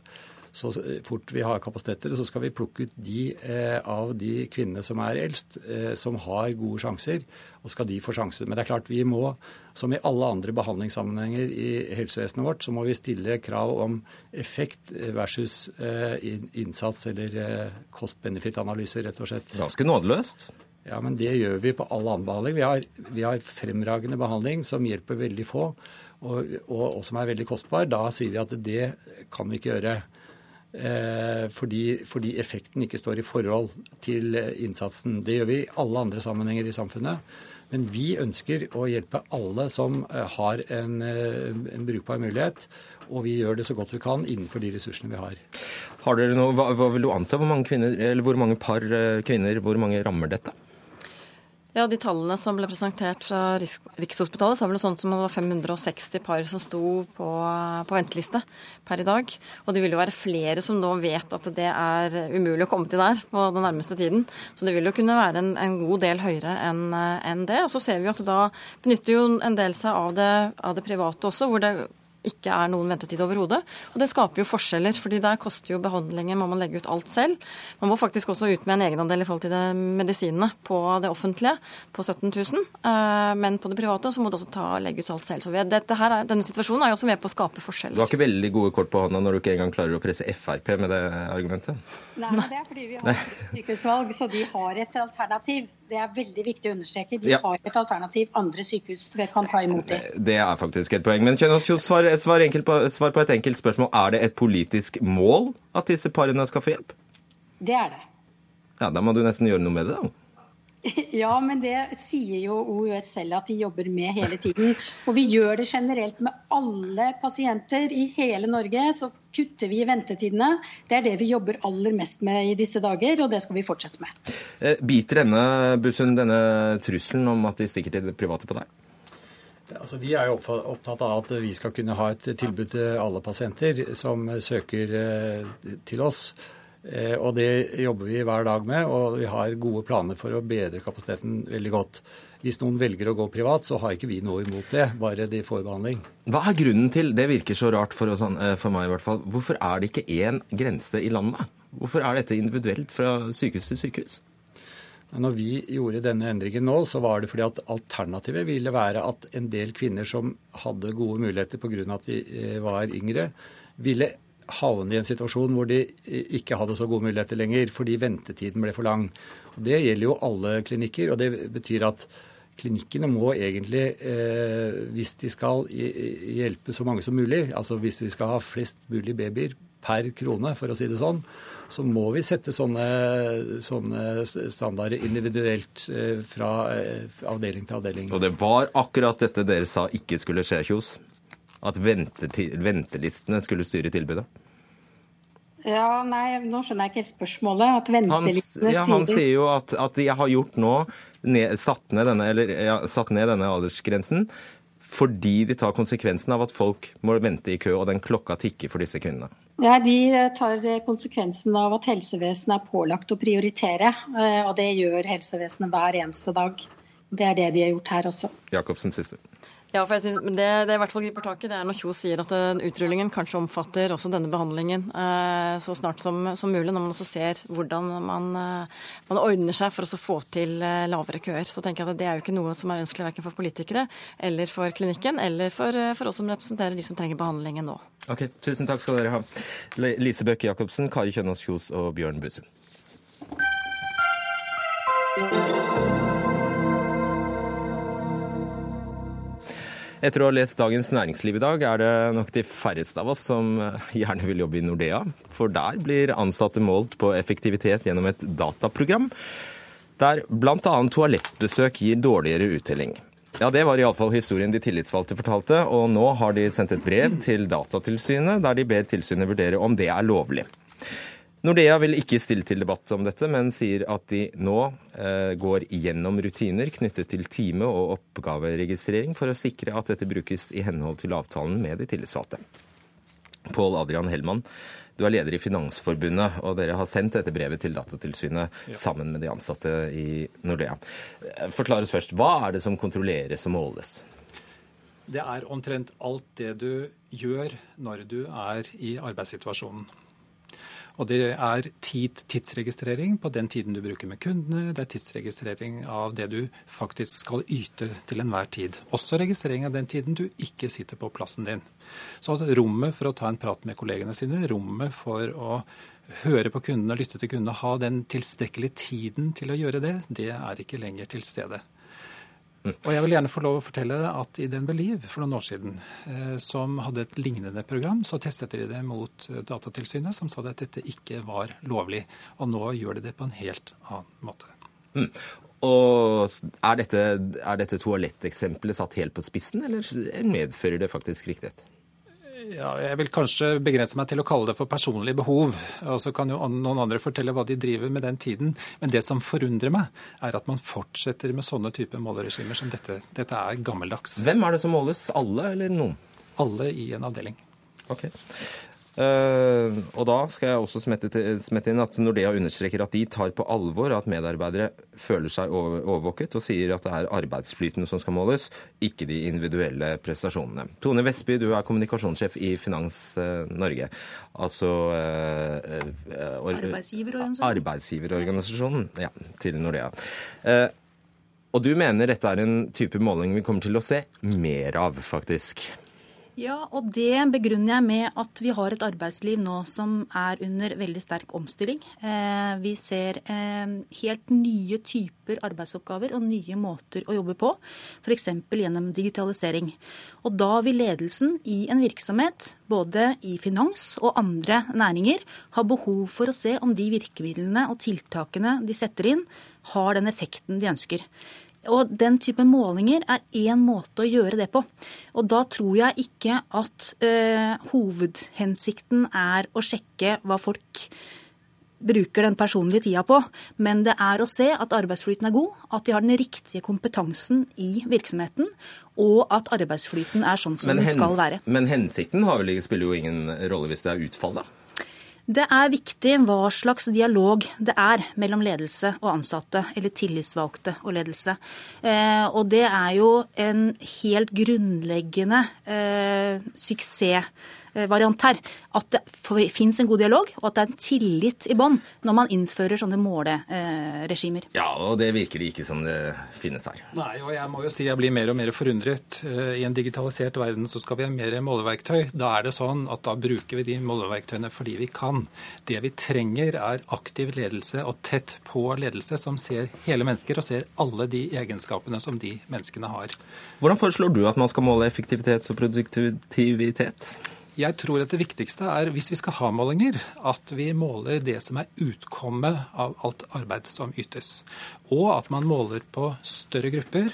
Så fort vi har kapasiteter, så skal vi plukke ut de eh, av de kvinnene som er eldst, eh, som har gode sjanser, og skal de få sjanser. Men det er klart vi må, som i alle andre behandlingssammenhenger i helsevesenet vårt, så må vi stille krav om effekt versus eh, innsats eller eh, cost-benefit-analyser, rett og slett. Ganske nådeløst? Ja, men det gjør vi på all annen behandling. Vi har, vi har fremragende behandling som hjelper veldig få, og, og, og, som er veldig kostbar. Da sier vi at det kan vi ikke gjøre. Eh, fordi, fordi, effekten ikke står i forhold til innsatsen. Det gjør vi i alle andre sammenhenger i samfunnet. Men vi ønsker å hjelpe alle som eh, har en, eh, en brukbar mulighet. Og vi gjør det så godt vi kan innenfor de ressursene vi har. Har dere noe, hva, hva vil du anta? Hvor mange, kvinner, hvor mange par kvinner, hvor mange rammer dette? Ja, De tallene som ble presentert fra Rikshospitalet, så var det sånt som det var 560 par som sto på, på, venteliste per i dag. Og det vil jo være flere som nå vet at det er umulig å komme til der på den nærmeste tiden. Så det vil jo kunne være en, en god del høyere enn en det. Og så ser vi at da benytter jo en del seg av det, av det private også, hvor det ikke er noen ventetid overhodet. Og det skaper jo forskjeller, fordi der koster jo behandlingen, må man legge ut alt selv. Man må faktisk også ut med en egenandel i forhold til medisinene på det offentlige, på 17 000. Eh, men på det private så må du også ta, legge ut alt selv. Så dette her, denne situasjonen er jo også med på å skape forskjeller. Du har ikke veldig gode kort på hånda når du ikke engang klarer å presse Frp med det argumentet? Nei, det er fordi vi har sykehusvalg, så de har et alternativ det er veldig viktig å understreke. De ja. har et alternativ andre sykehus kan ta imot dem. Det er faktisk et poeng. Men Kjønaas Kjos, svar, svar, svar, på et enkelt spørsmål. Er det et politisk mål at disse parene skal få hjelp? Det er det. Ja, Da må du nesten gjøre noe med det, da. (laughs) Ja, men det sier jo OUS selv at de jobber med hele tiden. Og vi gjør det generelt med alle pasienter i hele Norge. Så kutter vi i ventetidene. Det er det vi jobber aller mest med i disse dager, og det skal vi fortsette med. Eh, biter denne bussen denne trusselen om at de stikker til det private på deg? Altså, vi er jo opptatt av at vi skal kunne ha et tilbud til alle pasienter som søker eh, til oss. Eh, og det jobber vi hver dag med, og vi har gode planer for å bedre kapasiteten veldig godt. Hvis noen velger å gå privat, så har ikke vi noe imot det, bare de får behandling. Hva er grunnen til, det virker så rart for, oss, eh, for meg i hvert fall, hvorfor er det ikke én grense i landet? Hvorfor er dette individuelt fra sykehus til sykehus? Når vi gjorde denne endringen nå, så var det fordi at alternativet ville være at en del kvinner som hadde gode muligheter pga. at de eh, var yngre, ville havne i en situasjon hvor de ikke hadde så gode muligheter lenger fordi ventetiden ble for lang. Det gjelder jo alle klinikker, og det betyr at klinikkene må egentlig, eh, hvis de skal hjelpe så mange som mulig, altså hvis vi skal ha flest mulig babyer per krone, for å si det sånn, så må vi sette sånne, sånne standarder individuelt eh, fra eh, avdeling til avdeling. Og det var akkurat dette dere sa ikke skulle skje, Kjos? At ventelistene skulle styre tilbudet? Ja, nei, Nå skjønner jeg ikke spørsmålet. At ventelistene han, ja, han sier jo at, at de har gjort nå, ned, satt, ned denne, eller, ja, satt ned denne aldersgrensen fordi de tar konsekvensen av at folk må vente i kø, og den klokka tikker for disse kvinnene? Ja, De tar konsekvensen av at helsevesenet er pålagt å prioritere. Eh, og det gjør helsevesenet hver eneste dag. Det er det de har gjort her også. Jacobsen, siste. Ja, for jeg synes, det, det i hvert fall griper tak i, det er når Kjos sier at den utrullingen kanskje omfatter også denne behandlingen eh, så snart som, som, mulig, når man også ser hvordan man, eh, man ordner seg for å få til eh, lavere køer. Så tenker jeg at Det er jo ikke noe som er ønskelig verken for politikere eller for klinikken, eller for, eh, for oss som representerer de som trenger behandlingen nå. Ok, Tusen takk skal dere ha. Lise Bøkke Jacobsen, Kari Kjønaas Kjos og Bjørn Bussen. Etter å ha lest Dagens Næringsliv i dag, er det nok de færreste av oss som eh, gjerne vil jobbe i Nordea. For der blir ansatte målt på effektivitet gjennom et dataprogram, der bl.a. toalettbesøk gir dårligere uttelling. Ja, Det var iallfall historien de tillitsvalgte fortalte, og nå har de sendt et brev til Datatilsynet der de ber tilsynet vurdere om det er lovlig. Nordea vil ikke stille til debatt om dette, men sier at de nå eh, går igjennom rutiner knyttet til time- og oppgaveregistrering for å sikre at dette brukes i henhold til avtalen med de tillitsvalgte. Pål Adrian Hellmann, du er leder i Finansforbundet, og dere har sendt dette brevet til Datatilsynet ja. sammen med de ansatte i Nordea. Forklares først, hva er det som kontrolleres og måles? Det er omtrent alt det du gjør når du er i arbeidssituasjonen. Og det er tid, tidsregistrering på den tiden du bruker med kundene. Det er tidsregistrering av det du faktisk skal yte til enhver tid. Også registrering av den tiden du ikke sitter på plassen din. Så rommet for å ta en prat med kollegene sine, rommet for å høre på kundene, lytte til kundene, ha den tilstrekkelige tiden til å gjøre det, det er ikke lenger til stede. Og jeg vil gjerne få lov å fortelle at i Den Believe for noen år siden, eh, som hadde et lignende program, så testet vi det mot eh, Datatilsynet, som sa at dette ikke var lovlig. Og nå gjør de det på en helt annen måte. Mm. Og er dette, er dette toaletteksempelet satt helt på spissen, eller medfører det faktisk riktighet? Ja, jeg vil kanskje begrense meg til å kalle det for personlige behov. Og så kan jo noen andre fortelle hva de driver med den tiden. Men det som forundrer meg, er at man fortsetter med sånne typer måleregimer som dette. Dette er gammeldags. Hvem er det som måles? Alle eller noen? Alle i en avdeling. Ok. Uh, og da skal jeg også smette inn at Nordea understreker at de tar på alvor at medarbeidere føler seg overvåket, og sier at det er arbeidsflyten som skal måles, ikke de individuelle prestasjonene. Tone Vestby, du er kommunikasjonssjef i Finans uh, Norge. Altså uh, Arbeidsgiverorganisasjonen. Arbeidsgiverorganisasjonen ja, til Nordea. og du mener dette er en type måling vi kommer til å se mer av, faktisk? Ja, og det begrunner jeg med at vi har et arbeidsliv nå som er under veldig sterk omstilling. Eh, vi ser eh, helt nye typer arbeidsoppgaver og nye måter å jobbe på, f.eks. gjennom digitalisering. Og da vil ledelsen i en virksomhet, både i finans og andre næringer, ha behov for å se om de virkemidlene og tiltakene de setter inn, har den effekten de ønsker. Og Den type målinger er én måte å gjøre det på. Og Da tror jeg ikke at ø, hovedhensikten er å sjekke hva folk bruker den personlige tida på, men det er å se at arbeidsflyten er god, at de har den riktige kompetansen i virksomheten, og at arbeidsflyten er sånn som den skal være. Men hensikten vel, spiller jo ingen rolle hvis det er utfall, da? Det er viktig hva slags dialog det er mellom ledelse og ansatte, eller tillitsvalgte og ledelse. Eh, og det er jo en helt grunnleggende eh, suksess variant her. At det fins en god dialog, og at det er en tillit i bånn når man innfører sånne måleregimer. Ja, og det virker det ikke som det finnes her. Nei, og jeg må jo si jeg blir mer og mer forundret. Eh, I en digitalisert verden så skal vi ha mer måleverktøy. Da er det sånn at da bruker vi de måleverktøyene fordi vi kan. Det vi trenger er aktiv ledelse og tett på ledelse som ser hele mennesker og ser alle de egenskapene som de menneskene har. Hvordan foreslår du at man skal måle effektivitet og produktivitet? Jeg tror at det viktigste er, hvis vi skal ha målinger, at vi måler det som er utkommet av alt arbeid som ytes. Og at man måler på større grupper.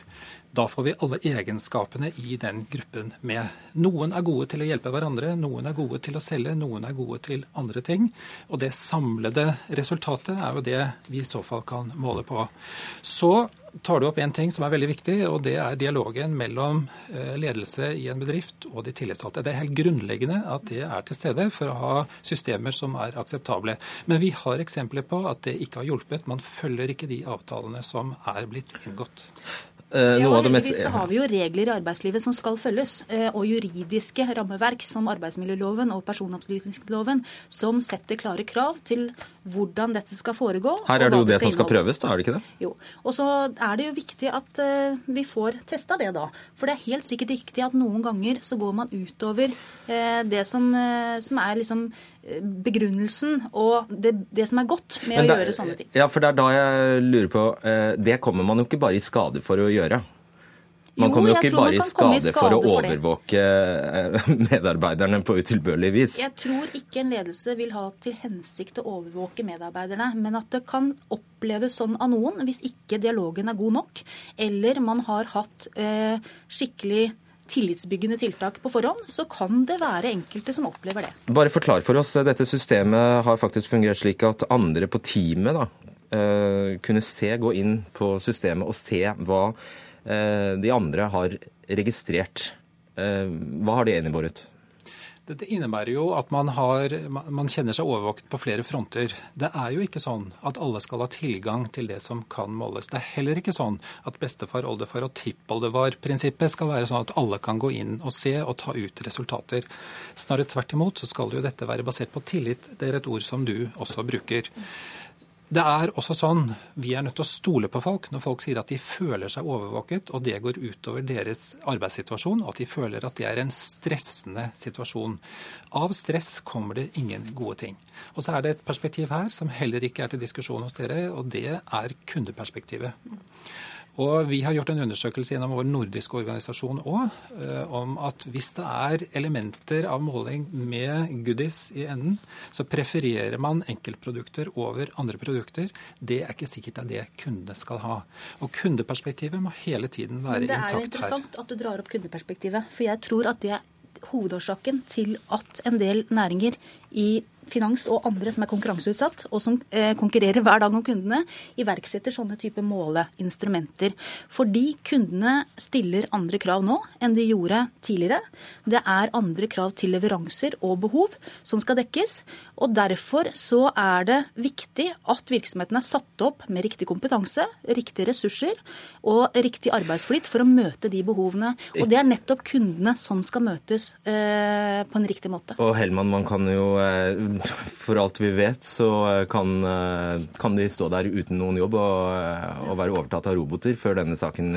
Da får vi alle egenskapene i den gruppen med. Noen er gode til å hjelpe hverandre, noen er gode til å selge, noen er gode til andre ting. Og det samlede resultatet er jo det vi i så fall kan måle på. Så tar du opp en ting som er veldig viktig, og det er dialogen mellom eh, ledelse i en bedrift og de tillitsvalgte. Det er helt grunnleggende at det er til stede for å ha systemer som er akseptable. Men vi har eksempler på at det ikke har hjulpet. Man følger ikke de avtalene som er blitt inngått. Uh, ja, heldigvis så har vi jo regler i arbeidslivet som skal følges, uh, og juridiske rammeverk som arbeidsmiljøloven og personopplysningsloven som setter klare krav til hvordan dette skal foregå. Her er det jo det, det som skal prøves, da, er det ikke det? Jo. Og så er det jo viktig at uh, vi får testa det, da. For det er helt sikkert riktig at noen ganger så går man utover det som, som er liksom begrunnelsen og det, det, som er godt med å gjøre sånne ting. Ja, for det er da jeg lurer på Det kommer man jo ikke bare i skade for å gjøre. Man kommer jo ikke bare i skade, skade for å overvåke eh, (laughs) medarbeiderne på utilbørlig vis. Jeg tror ikke en ledelse vil ha til hensikt å overvåke medarbeiderne, men at det kan oppleves sånn av noen hvis ikke dialogen er god nok, eller man har hatt eh, skikkelig tillitsbyggende tiltak på forhånd, så kan det være enkelte som opplever det. Bare forklar for oss. Dette systemet har faktisk fungert slik at andre på teamet da, eh, kunne se, gå inn på systemet og se hva Eh, de andre har registrert. Eh, hva har det innebåret? Dette innebærer jo at man, har, man, kjenner seg overvåket på flere fronter. Det er jo ikke sånn at alle skal ha tilgang til det som kan måles. Det er heller ikke sånn at bestefar, oldefar og tippoldefar-prinsippet skal være sånn at alle kan gå inn og se og ta ut resultater. Snarere tvert imot så skal jo dette være basert på tillit. Det er et ord som du også bruker. Det er også sånn, Vi er nødt til å stole på folk når folk sier at de føler seg overvåket, og det går utover deres arbeidssituasjon, og at de føler at det er en stressende situasjon. Av stress kommer det ingen gode ting. Og så er det et perspektiv her som heller ikke er til diskusjon hos dere, og det er kundeperspektivet. Og Vi har gjort en undersøkelse gjennom vår nordiske organisasjon òg eh, om at hvis det er elementer av måling med goodies i enden, så prefererer man enkeltprodukter over andre produkter. Det er ikke sikkert det er det kundene skal ha. Og Kundeperspektivet må hele tiden være intakt her. Det er jo interessant at du drar opp kundeperspektivet. For jeg tror at det er hovedårsaken til at en del næringer i finans og andre som er konkurranseutsatt, og som eh, konkurrerer hver dag om kundene, iverksetter sånne type måleinstrumenter. Fordi kundene stiller andre krav nå enn de gjorde tidligere. Det er andre krav til leveranser og behov som skal dekkes. Og derfor så er det viktig at virksomheten er satt opp med riktig kompetanse, riktige ressurser og riktig arbeidsflyt for å møte de behovene. Og det er nettopp kundene som skal møtes eh, på en riktig måte. Og Hellmann, man kan jo eh, for alt vi vet, så kan, kan, de stå der uten noen jobb og, og, være overtatt av roboter før denne saken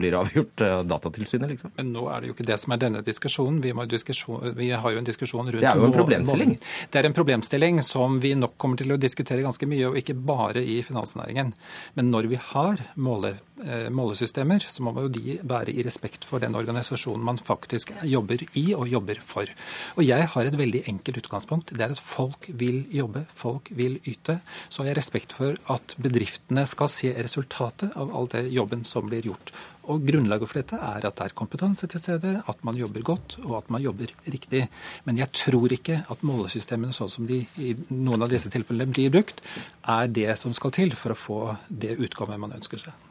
blir avgjort av Datatilsynet, liksom. Men nå er det jo ikke det som er denne diskusjonen. Vi, diskusjon, vi har jo en diskusjon rundt Det er jo en problemstilling. Det er en problemstilling som vi nok kommer til å diskutere ganske mye, og ikke bare i finansnæringen. Men når vi har måle, målesystemer, så må jo de være i respekt for den organisasjonen man faktisk jobber i og jobber for. Og jeg har et veldig enkelt utgangspunkt. Det er at folk vil jobbe, folk vil yte. Så har jeg respekt for at bedriftene skal se resultatet av all det jobben som blir gjort. Og Grunnlaget for dette er at det er kompetanse til stede, at man jobber godt og at man jobber riktig. Men jeg tror ikke at målesystemene sånn som de i noen av disse tilfellene blir brukt, er det som skal til for å få det utkommet man ønsker seg.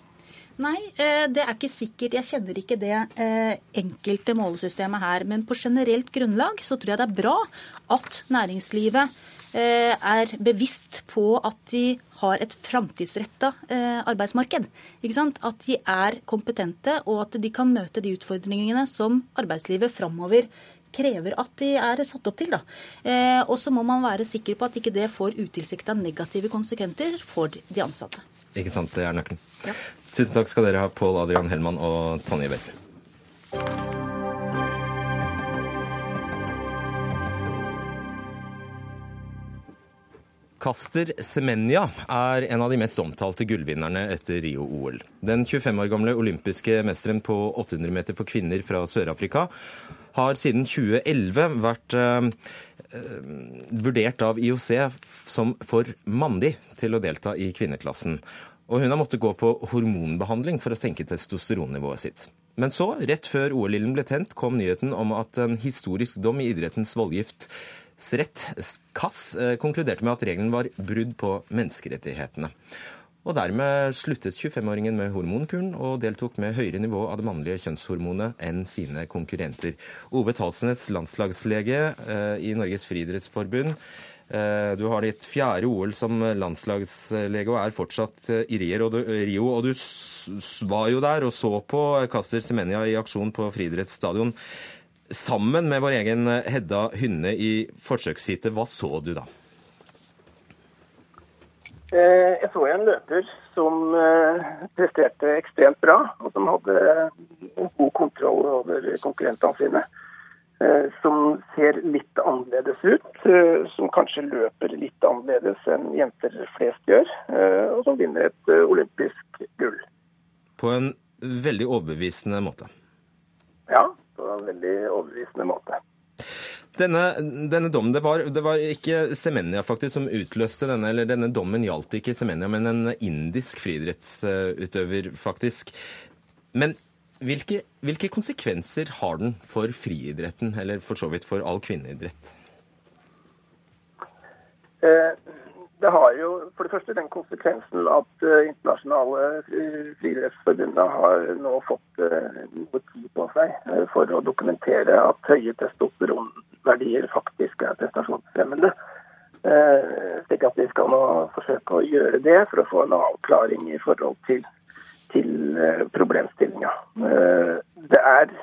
Nei, eh, det er ikke sikkert. Jeg kjenner ikke det eh, enkelte målesystemet her. Men på generelt grunnlag så tror jeg det er bra at næringslivet eh, er bevisst på at de har et framtidsretta arbeidsmarked. At de er kompetente, og at de kan møte de utfordringene som arbeidslivet framover krever at de er satt opp til. Eh, og så må man være sikker på at ikke det får utilsikta negative konsekvenser for de ansatte. Ikke sant, det er nøkkelen. Ja. Tusen takk skal dere ha, Pål Adrian Hellmann og Tonje Westby. Caster Semenya er en av de mest omtalte gullvinnerne etter Rio-OL. Den 25 år gamle olympiske mesteren på 800 meter for kvinner fra Sør-Afrika har siden 2011 vært eh, vurdert av IOC som for mandig til å delta i kvinneklassen. Og hun har måttet gå på hormonbehandling for å senke testosteronnivået sitt. Men så, rett før OL-ilden ble tent, kom nyheten om at en historisk dom i idrettens voldgiftsrett, KAS, eh, konkluderte med at regelen var brudd på menneskerettighetene. Og dermed sluttet 25-åringen med hormonkuren og deltok med høyere nivå av det mannlige kjønnshormonet enn sine konkurrenter. Ove Talsnes, landslagslege eh, i Norges friidrettsforbund. Eh, du har ditt fjerde OL som landslagslege og er fortsatt i Rio. Og du var jo der og så på Caster Semenya i aksjon på friidrettsstadion. Sammen med vår egen Hedda Hynne i forsøksheatet, hva så du da? Eh, jeg så en løper som presterte ekstremt bra, og som hadde god kontroll over konkurrentene sine. Eh, som ser litt annerledes ut, eh, som kanskje løper litt annerledes enn jenter flest gjør, eh, og som vinner et olympisk gull. På en veldig overbevisende måte? Ja, på en veldig overbevisende måte. Denne, denne dommen, det var, det var, ikke Semenya faktisk som utløste denne, eller denne dommen gjaldt ikke Semenya, men en indisk friidrettsutøver, faktisk. Men hvilke, hvilke, konsekvenser har den for friidretten, eller for så vidt for all kvinneidrett? Eh, det har jo for det første den konsekvensen at uh, internasjonale friidrettsforbundet har nå fått uh, noe tid på seg uh, for å dokumentere at høye testosteronverdier faktisk er prestasjonsfremmende. Slik at vi skal nå forsøke å gjøre det for å få en avklaring i forhold til til eh, problemstillinga. Eh, det er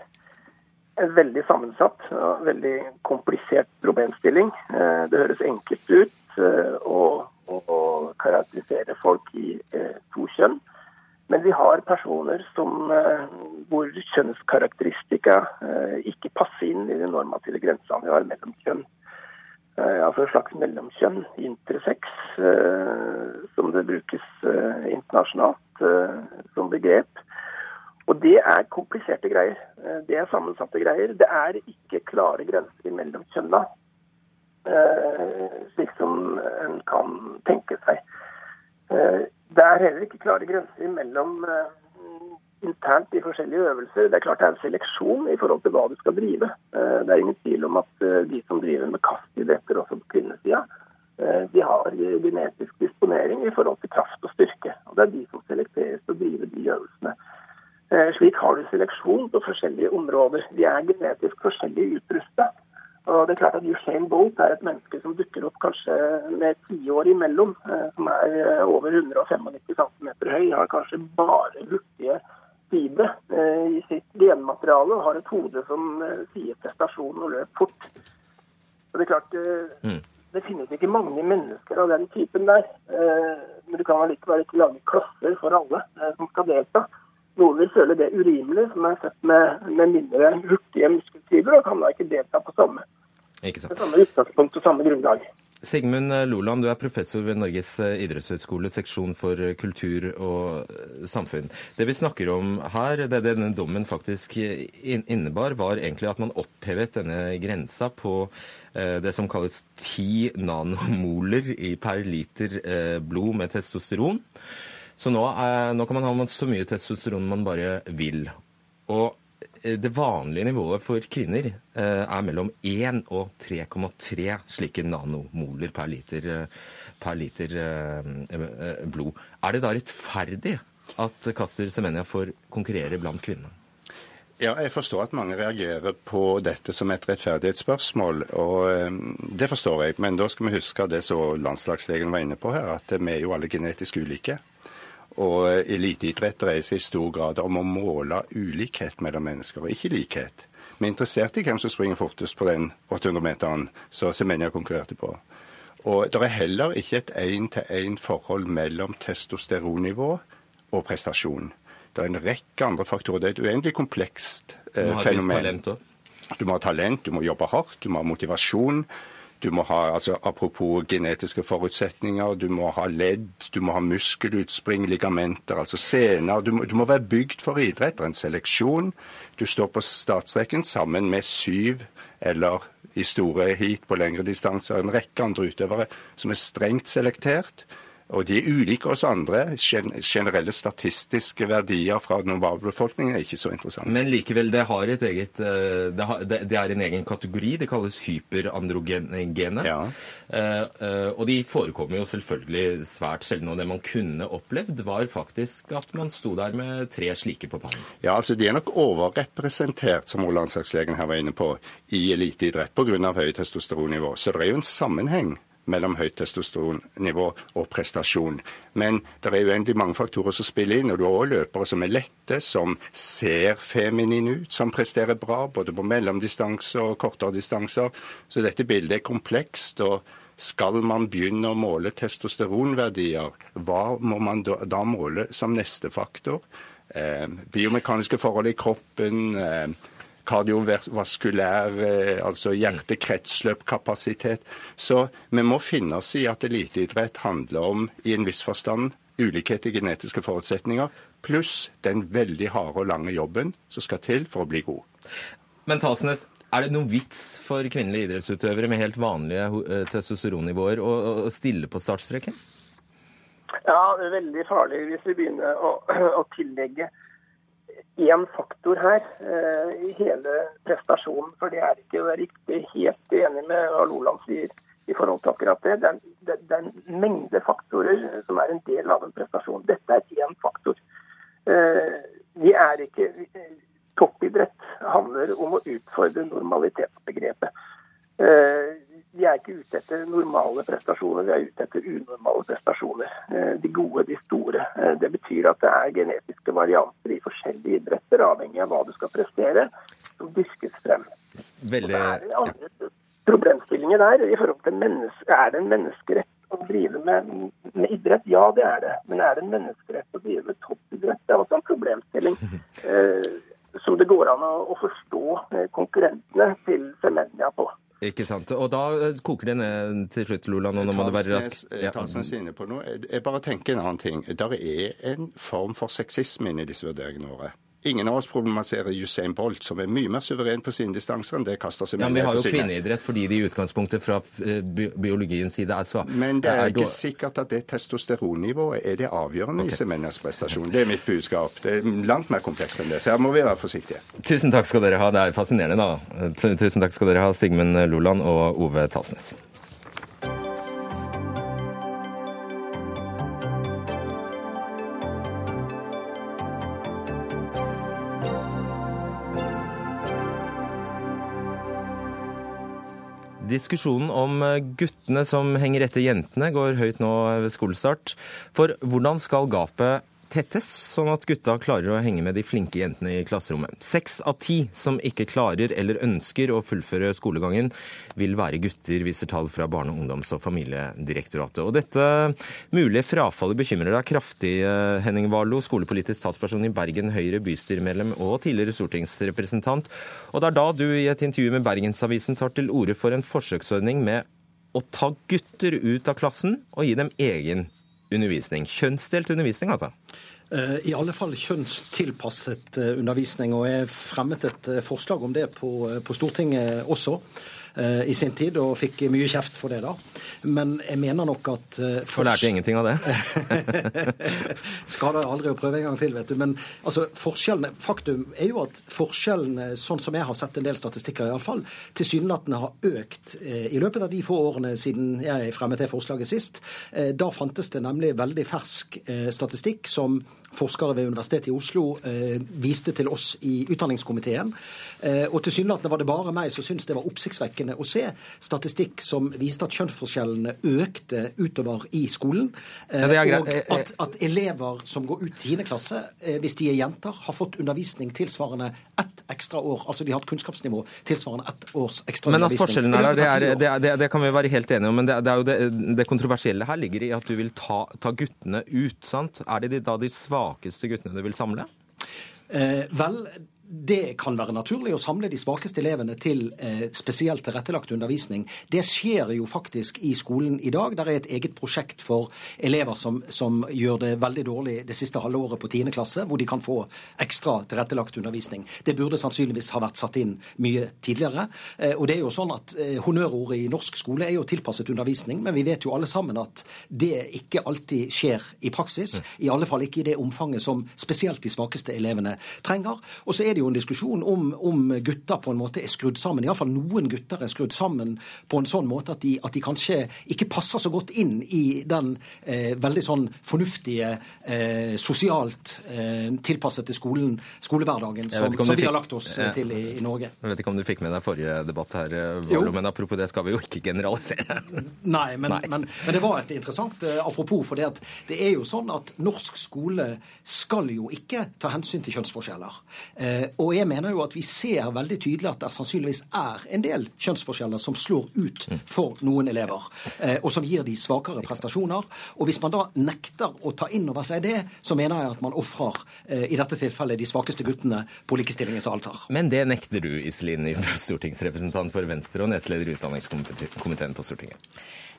en veldig sammensatt og veldig komplisert problemstilling. Eh, det høres enkelt ut å, å karakterisere folk i to kjønn. Men vi har personer som, hvor kjønnskarakteristika ikke passer inn i de normative grensene vi har mellom kjønn. Altså et slags mellomkjønn, intersex, som det brukes internasjonalt. Eh, som begrep. Og det er kompliserte greier. Eh, det er sammensatte greier. Det er ikke klare grenser mellom kjønna, eh, slik som en kan tenke seg. Det er heller ikke klare grenser mellom internt i forskjellige øvelser. Det er klart det er en seleksjon i forhold til hva du skal drive. Det er ingen tvil om at de som driver med kastidretter også på kvinnesida, Eh, de har genetisk disponering i forhold til kraft og styrke. og Det er de som selekteres til å drive de øvelsene. Eh, slik har du seleksjon på forskjellige områder. De er genetisk forskjellig utrusta. Og det er klart at Usain Bolt er et menneske som dukker opp kanskje med tiår imellom, eh, som er over 195 cm høy, har kanskje bare hurtige fiber i sitt genmateriale og har et hode som sier prestasjon og løp fort. Og det er klart, mm det finnes ikke mange mennesker av den typen der. Eh, men du kan allikevel ikke lage klasser for alle eh, som skal delta. Noen vil føle det urimelig, som er født med, med mindre hurtige muskelfibre og kan da ikke delta på samme, Ikke på samme utgangspunkt og samme grunnlag. Sigmund Loland, du er professor ved Norges idrettshøgskole, seksjon for kultur og samfunn. Det vi snakker om her, det denne dommen faktisk innebar, var egentlig at man opphevet denne grensa på eh, det som kalles 10 nanomoler per liter eh, blod med testosteron. Så nå, eh, nå kan man ha så mye testosteron man bare vil. Og eh, det vanlige nivået for kvinner eh, er mellom 1 og 3,3 slike nanomoler per liter, per liter blod. Er det da rettferdig at Kaster Semenya får konkurrere blant kvinnene? Ja, jeg forstår at mange reagerer på dette som et rettferdighetsspørsmål, og det forstår jeg. Men da skal vi huske det som landslagslegen var inne på her, at vi er jo alle genetisk ulike. Og eliteidrett dreier seg i stor grad om å måle ulikhet mellom mennesker, og ikke likhet. Vi er interessert i hvem som springer fortest på den 800-meteren som Semenya konkurrerte på. Og det er heller ikke et én-til-én-forhold mellom testosteronnivå og prestasjon. Det er en rekke andre faktorer. Det er et uendelig komplekst eh, fenomen. Du må ha talent, du må jobbe hardt, du må ha motivasjon. Du må ha, altså Apropos genetiske forutsetninger, du må ha ledd, du må ha muskelutspring, ligamenter, altså sener. Du må, du må være bygd for idrett. En seleksjon. Du står på startstreken sammen med syv eller i store heat på lengre distanser en rekke andre utøvere som er strengt selektert. Og de er ulike oss andre. Gen generelle statistiske verdier fra normalbefolkningen er ikke så interessante. Men likevel, det, eget, eh, det, har, det, er en egen kategori. Det kalles hyperandrogene. Ja. Eh, eh, og de forekommer jo selvfølgelig svært sjelden. Og det man kunne opplevd, var faktisk at man sto der med tre slike på pannen. Ja, altså De er nok overrepresentert, som landslagslegen her var inne på, i eliteidrett pga. høyt testosteronnivå. Så det er jo en sammenheng mellom høyt testosteronnivå og prestasjon. Men det er uendelig mange faktorer som spiller inn. Og du har òg løpere som er lette, som ser feminine ut, som presterer bra både på mellomdistanser og kortere distanser. Så dette bildet er komplekst. og skal man begynne å måle testosteronverdier, hva må man da, måle som neste faktor? Eh, biomekaniske forhold i kroppen, eh, kardiovaskulær, eh, altså hjerte-kretsløpkapasitet. Så vi må finne oss i at eliteidrett handler om, i en viss forstand, ulikhet i genetiske forutsetninger, pluss den veldig harde og lange jobben som skal til for å bli god. Men Talsnes, er det noen vits for kvinnelige idrettsutøvere med helt vanlige eh, testosteronnivåer å, å stille på startstreken? Ja, det er veldig farlig hvis vi begynner å, (clears throat) å tillegge én faktor her eh, i hele prestasjonen. For det er ikke riktig. Helt enig med hva Loland sier i forhold til akkurat det. Det er, det, det er en mengde faktorer som er en del av en prestasjon. Dette er én faktor. Eh, vi er ikke Toppidrett handler om å utfordre normalitetsbegrepet. Vi er ikke ute etter normale prestasjoner, vi er ute etter unormale prestasjoner. Eh, De gode, de store. Eh, Det betyr at det er genetiske varianter i forskjellige idretter, avhengig av hva du skal prestere, som dyrkes frem. Veldig Det er andre problemstillinger der i forhold til menneske, Er det en menneskerett å drive med, med idrett? Ja, det er det. Men er det en menneskerett å drive med toppidrett? Det er også en problemstilling. (laughs) Eh, som det går an å, å forstå konkurrentene til Semenya på. Ikke sant. Og da eh, koker det ned til slutt, Lola. Nå, nå må du være rask. Talsnes, eh, Talsnes er inne på noe. Jeg bare tenker en annen ting. Der er en form for sexisme inni disse vurderingene våre. Ingen av oss problematiserer Usain Bolt, som er mye mer suveren på sine distanser enn det kaster seg Ja, men Vi har jo sine. kvinneidrett fordi de i utgangspunktet fra eh, biologiens side er svak. Men det er ikke sikkert at det testosteronnivået er det avgjørende i Semenias prestasjon. Det er mitt budskap. Det er langt mer komplekst enn det, så her må vi være forsiktige. Tusen takk skal dere ha. Det er fascinerende, da. Tusen takk skal dere ha, Sigmund Loland og Ove Talsnes. Diskusjonen om guttene som henger etter jentene, går høyt nå ved skolestart. For hvordan skal gapet tettes, sånn at gutta klarer å henge med de flinke jentene i klasserommet. Seks av ti som ikke klarer eller ønsker å fullføre skolegangen, vil være gutter, viser tall fra Barne-, ungdoms- og familiedirektoratet. Og dette mulige frafallet bekymrer deg kraftig, eh, Henning Warlo, skolepolitisk statsperson i Bergen Høyre, bystyremedlem og tidligere stortingsrepresentant. Og det er da du i et intervju med Bergensavisen tar til orde for en forsøksordning med å ta gutter ut av klassen og gi dem egen undervisning. Kjønnsdelt undervisning, altså. Eh, I alle fall kjønnstilpasset eh, undervisning. Og jeg fremmet et eh, forslag om det på, på Stortinget også i sin tid, og fikk mye kjeft for det da. Men jeg mener nok at uh, For lærte ingenting av det? (laughs) Skader aldri å prøve en gang til, vet du. Men altså, forskjellene, faktum er jo at forskjellene, sånn som jeg har sett en del statistikker iallfall, tilsynelatende har økt eh, i løpet av de få årene siden jeg fremmet det forslaget sist. Eh, da fantes det nemlig veldig fersk eh, statistikk som forskere ved Universitetet i Oslo eh, viste til oss i utdanningskomiteen. Eh, og tilsynelatende var det bare meg som syntes det var oppsiktsvekkende å se statistikk som viste at kjønnsforskjellene økte utover i skolen. Eh, og at, at, elever som går ut 10. klasse, eh, hvis de er jenter, har fått undervisning tilsvarende ett ekstra år. Altså de har hatt kunnskapsnivå tilsvarende ett års ekstra men undervisning. Men forskjellen er det, er, det, det, kan vi være helt enige om. Men det, er jo det, kontroversielle her ligger i at du vil ta, ta guttene ut. sant? Er det da de svake svakeste guttene du vil samle? Eh, vel, det kan være naturlig å samle de svakeste elevene til eh, spesielt tilrettelagt undervisning. Det skjer jo faktisk i skolen i dag. Der er et eget prosjekt for elever som, som gjør det veldig dårlig det siste halve året på 10. klasse, hvor de kan få ekstra tilrettelagt undervisning. Det burde sannsynligvis ha vært satt inn mye tidligere. Eh, og det er jo sånn at eh, Honnørordet i norsk skole er jo tilpasset undervisning, men vi vet jo alle sammen at det ikke alltid skjer i praksis. I alle fall ikke i det omfanget som spesielt de svakeste elevene trenger. Og så er det jo en diskusjon om, om gutter på en måte er skrudd sammen. Iallfall noen gutter er skrudd sammen på en sånn måte at de, at de kanskje ikke passer så godt inn i den eh, veldig sånn fornuftige, eh, sosialt eh, tilpassede skolen, skolehverdagen som, som vi har lagt oss ja. til i, i, Norge. Jeg vet ikke om du fikk med deg forrige debatt her, Varlo, men apropos det skal vi jo ikke generalisere. Nei, men, Nei. Men, men, det var et interessant uh, apropos, for det, at det er jo sånn at norsk skole skal jo ikke ta hensyn til kjønnsforskjeller. Uh, og jeg mener jo at vi ser veldig tydelig at det sannsynligvis er en del kjønnsforskjeller som slår ut for noen elever, eh, og som gir de svakere prestasjoner. Og hvis man da nekter å ta inn over seg det, så mener jeg at man ofrer eh, i dette tilfellet de svakeste guttene på likestillingens alter. Men det nekter du, Iselin, stortingsrepresentant for Venstre og nestleder i utdanningskomiteen på Stortinget.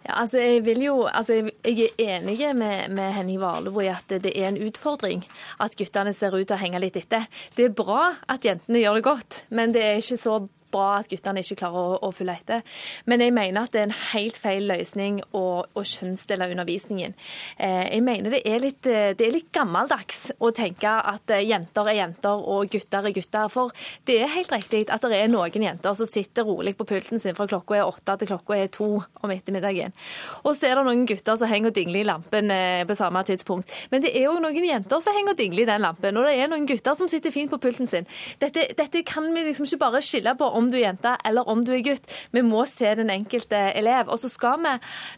Ja, altså jeg, vil jo, altså jeg er enig med, med Henning Warloe i at det er en utfordring at guttene ser ut til å henge litt etter. Det er bra at jentene gjør det godt, men det er ikke så bra at guttene ikke klarer å, å følge etter. Men jeg mener at det er en helt feil løsning å, å kjønnsdele undervisningen. Eh, jeg mener det er, litt, eh, det er litt gammeldags å tenke at eh, jenter er jenter og gutter er gutter. For det er helt riktig at det er noen jenter som sitter rolig på pulten sin fra klokka er åtte til klokka er to om ettermiddagen. Og så er det noen gutter som henger og dingler i lampen på samme tidspunkt. Men det er òg noen jenter som henger og dingler i den lampen, og det er noen gutter som sitter fint på pulten sin. Dette, dette kan vi liksom ikke bare skille på om om du er jente eller om du er gutt. Vi må se den enkelte elev. Og så skal vi,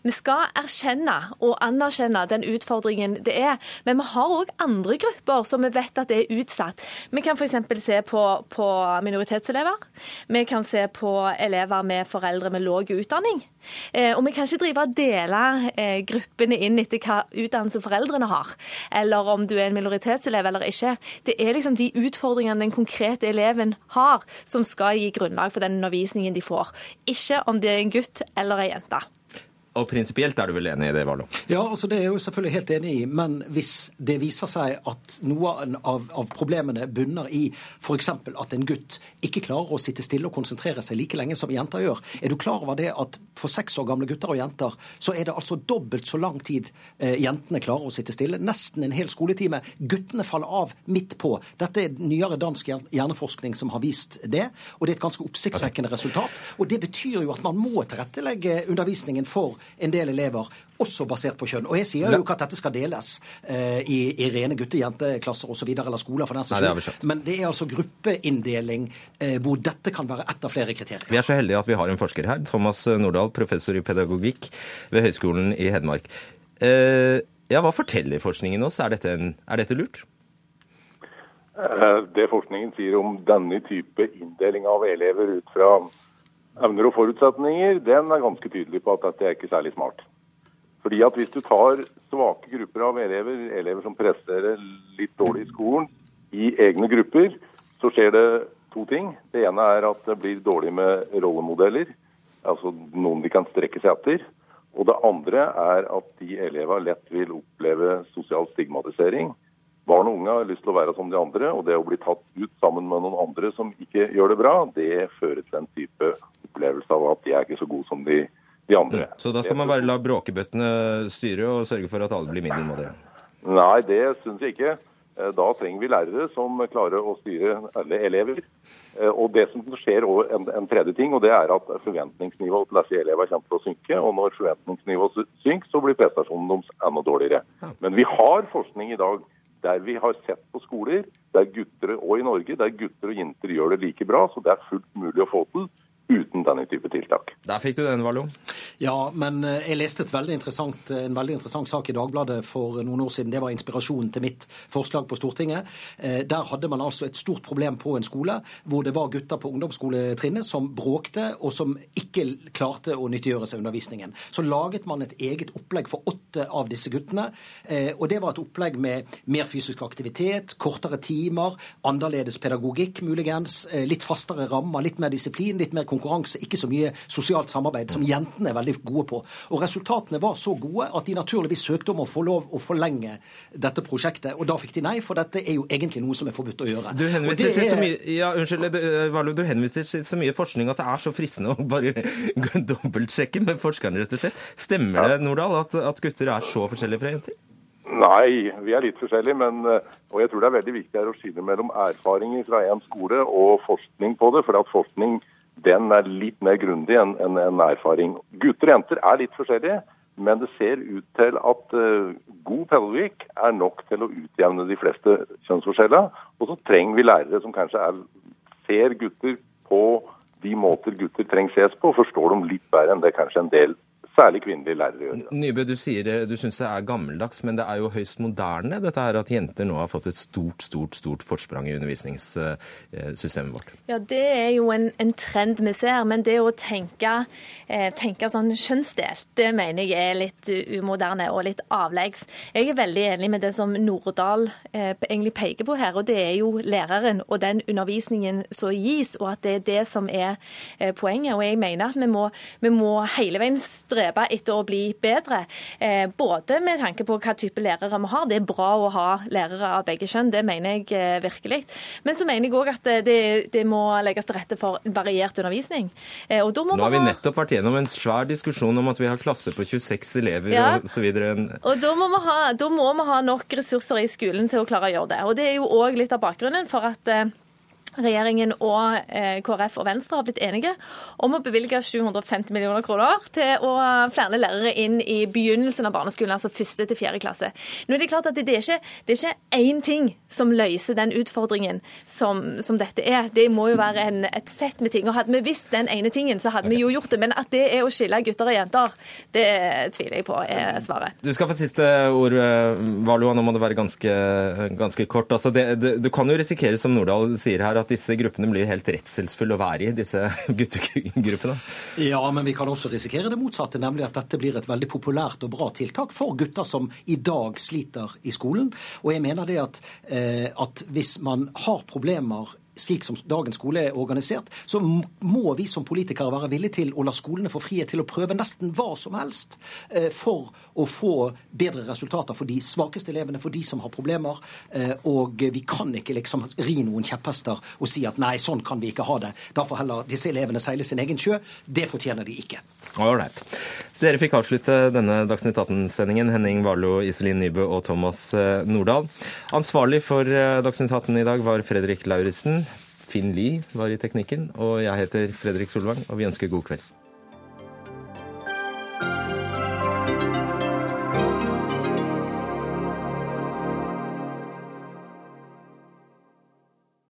vi skal erkjenne og anerkjenne den utfordringen det er. Men vi har òg andre grupper som vi vet at er utsatt. Vi kan f.eks. se på, på minoritetselever. Vi kan se på elever med foreldre med lav utdanning. Eh, og vi kan ikke drive og dele eh, gruppene inn etter hva utdannelse foreldrene har, eller om du er en minoritetselev eller ikke. Det er liksom de utfordringene den konkrete eleven har, som skal gi grunnlag for den undervisningen de får. Ikke om det er en gutt eller ei jente. Og prinsipielt er du vel enig i det, Warloe? Ja, altså det er jeg jo selvfølgelig helt enig i. Men hvis det viser seg at noen av, av problemene bunner i f.eks. at en gutt ikke klarer å sitte stille og konsentrere seg like lenge som jenter gjør, er du klar over det at for seks år gamle gutter og jenter så er det altså dobbelt så lang tid eh, jentene klarer å sitte stille? Nesten en hel skoletime. Guttene faller av midt på. Dette er nyere dansk hjerneforskning som har vist det, og det er et ganske oppsiktsvekkende resultat. Og det betyr jo at man må tilrettelegge undervisningen for en del elever, også basert på kjønn. Og jeg sier jo ikke at dette skal deles eh, i, i, rene gutte-jenteklasser osv., eller skoler for den saks skyld, men det er altså gruppeinndeling eh, hvor dette kan være ett av flere kriterier. Vi er så heldige at vi har en forsker her, Thomas Nordahl, professor i pedagogikk ved Høgskolen i Hedmark. Eh, Ja, Hva forteller forskningen oss? Er dette, en, er dette lurt? Eh, det forskningen sier om denne type inndeling av elever ut fra evner og forutsetninger, den er ganske tydelig på at dette er ikke særlig smart. Fordi at Hvis du tar svake grupper av elever, elever som presterer litt dårlig i skolen, i egne grupper, så skjer det to ting. Det ene er at det blir dårlig med rollemodeller, altså noen de kan strekke seg etter. Og det andre er at de elevene lett vil oppleve sosial stigmatisering. Barn og unge har lyst til å være som de andre, og det å bli tatt ut sammen med noen andre som ikke gjør det bra, det fører til en type opplevelse av at de er ikke så gode som de, de andre. Så da skal man bare la bråkebøttene styre og sørge for at alle blir middelmådige? Nei, det syns jeg ikke. Eh, da trenger vi lærere som klarer å styre alle elever. Eh, og det som skjer en, en tredje ting, og det er at forventningsnivået til disse elevene kommer til å synke. Og når forventningsnivået synker, så blir prestasjonen deres enda dårligere. Men vi har forskning i dag der vi har sett på skoler der gutter og i Norge der gutter og jenter gjør det like bra, så det er fullt mulig å få til uten denne type tiltak. Der fikk du den, Vallo. Ja, men eh, jeg leste veldig en veldig interessant sak i Dagbladet for noen år siden. Det var inspirasjonen til mitt forslag på Stortinget. Eh, der hadde man altså et stort problem på en skole hvor det var gutter på ungdomsskoletrinnet som bråkte, og som ikke klarte å nyttiggjøre seg undervisningen. Så laget man et eget opplegg for åtte av disse guttene. Eh, og det var et opplegg med mer fysisk aktivitet, kortere timer, annerledes pedagogikk muligens, litt fastere rammer, litt mer disiplin, litt mer konkurranse, ikke så mye sosialt samarbeid, som jentene er veldig gode på. Og resultatene var så gode at de naturligvis søkte om å få lov å forlenge dette prosjektet. Og da fikk de nei, for dette er jo egentlig noe som er forbudt å gjøre. Du henviser, til, så mye, ja, unnskyld, Vallo, du henviser til så mye forskning at det er så fristende å bare (laughs) dobbeltsjekke med forskerne, rett og slett. Stemmer det, Nordahl, at, at gutter er så forskjellige fra jenter? Nei, vi er litt forskjellige, men og jeg tror det er veldig viktig å skille mellom erfaringer fra en skole og forskning på det. For at forskning den er litt mer grundig enn en, en erfaring. Gutter og jenter er litt forskjellige, men det ser ut til at uh, god pedagogikk er nok til å utjevne de fleste kjønnsforskjeller. Og så trenger vi lærere som kanskje er, ser gutter på de måter gutter trenger ses på, og forstår dem litt bedre enn det kanskje en del særlig kvinnelige lærere gjør. Nybø, du sier du syns det er gammeldags, men det er jo høyst moderne dette her at jenter nå har fått et stort, stort stort forsprang i undervisningssystemet vårt? Ja, det er jo en, en trend vi ser, men det å tenke, eh, tenke sånn kjønnsdelt, det mener jeg er litt umoderne og litt avleggs. Jeg er veldig enig med det som Nordahl eh, egentlig peker på her, og det er jo læreren og den undervisningen som gis, og at det er det som er eh, poenget. Og jeg mener at vi må, vi må hele veien strebe strebe etter å bli bedre. Eh, både med tanke på hva type lærere vi har. Det er bra å ha lærere av begge kjønn, det mener jeg eh, virkelig. Men så mener jeg òg at det, det, må legges til rette for variert undervisning. Eh, Nå har vi nettopp vært gjennom en svær diskusjon om at vi har klasser på 26 elever ja. osv. Og da må, ha, da må vi ha nok ressurser i skolen til å klare å gjøre det. Og det er jo òg litt av bakgrunnen for at Regjeringen og eh, KrF og Venstre har blitt enige om å bevilge 750 millioner kroner til å flere lærere inn i begynnelsen av barneskolen, altså første til fjerde klasse. Nå er Det klart at det er ikke, det er ikke én ting som løser den utfordringen som, som dette er. Det må jo være en, et sett med ting. Og Hadde vi visst den ene tingen, så hadde vi jo gjort det. Men at det er å skille gutter og jenter, det tviler jeg på er svaret. Du skal få siste ord, eh, Valua. Nå må det være ganske, ganske kort. Altså det, det, du kan jo risikere, som Nordahl sier her, at disse gruppene blir helt redselsfulle å være i, disse (laughs) guttegruppene? Ja, men vi kan også risikere det motsatte, nemlig at dette blir et veldig populært og bra tiltak for gutter som i dag sliter i skolen. Og jeg mener det at, eh, at hvis man har problemer slik som dagens skole er organisert, så må vi som politikere være villige til å la skolene få frihet til å prøve nesten hva som helst eh, for å få bedre resultater for de svakeste elevene, for de som har problemer. Eh, og vi kan ikke liksom ri noen kjepphester og si at nei, sånn kan vi ikke ha det. Da får heller disse elevene seile sin egen sjø. Det fortjener de ikke. Ålreit. Dere fikk avslutte denne Dagsnytt 18-sendingen. Henning Warlo, Iselin Nybø og Thomas eh, Nordahl. Ansvarlig for eh, Dagsnytt 18 i dag var Fredrik Lauritzen. Finn Lie var i teknikken. Og jeg heter Fredrik Solvang, og vi ønsker god kveld.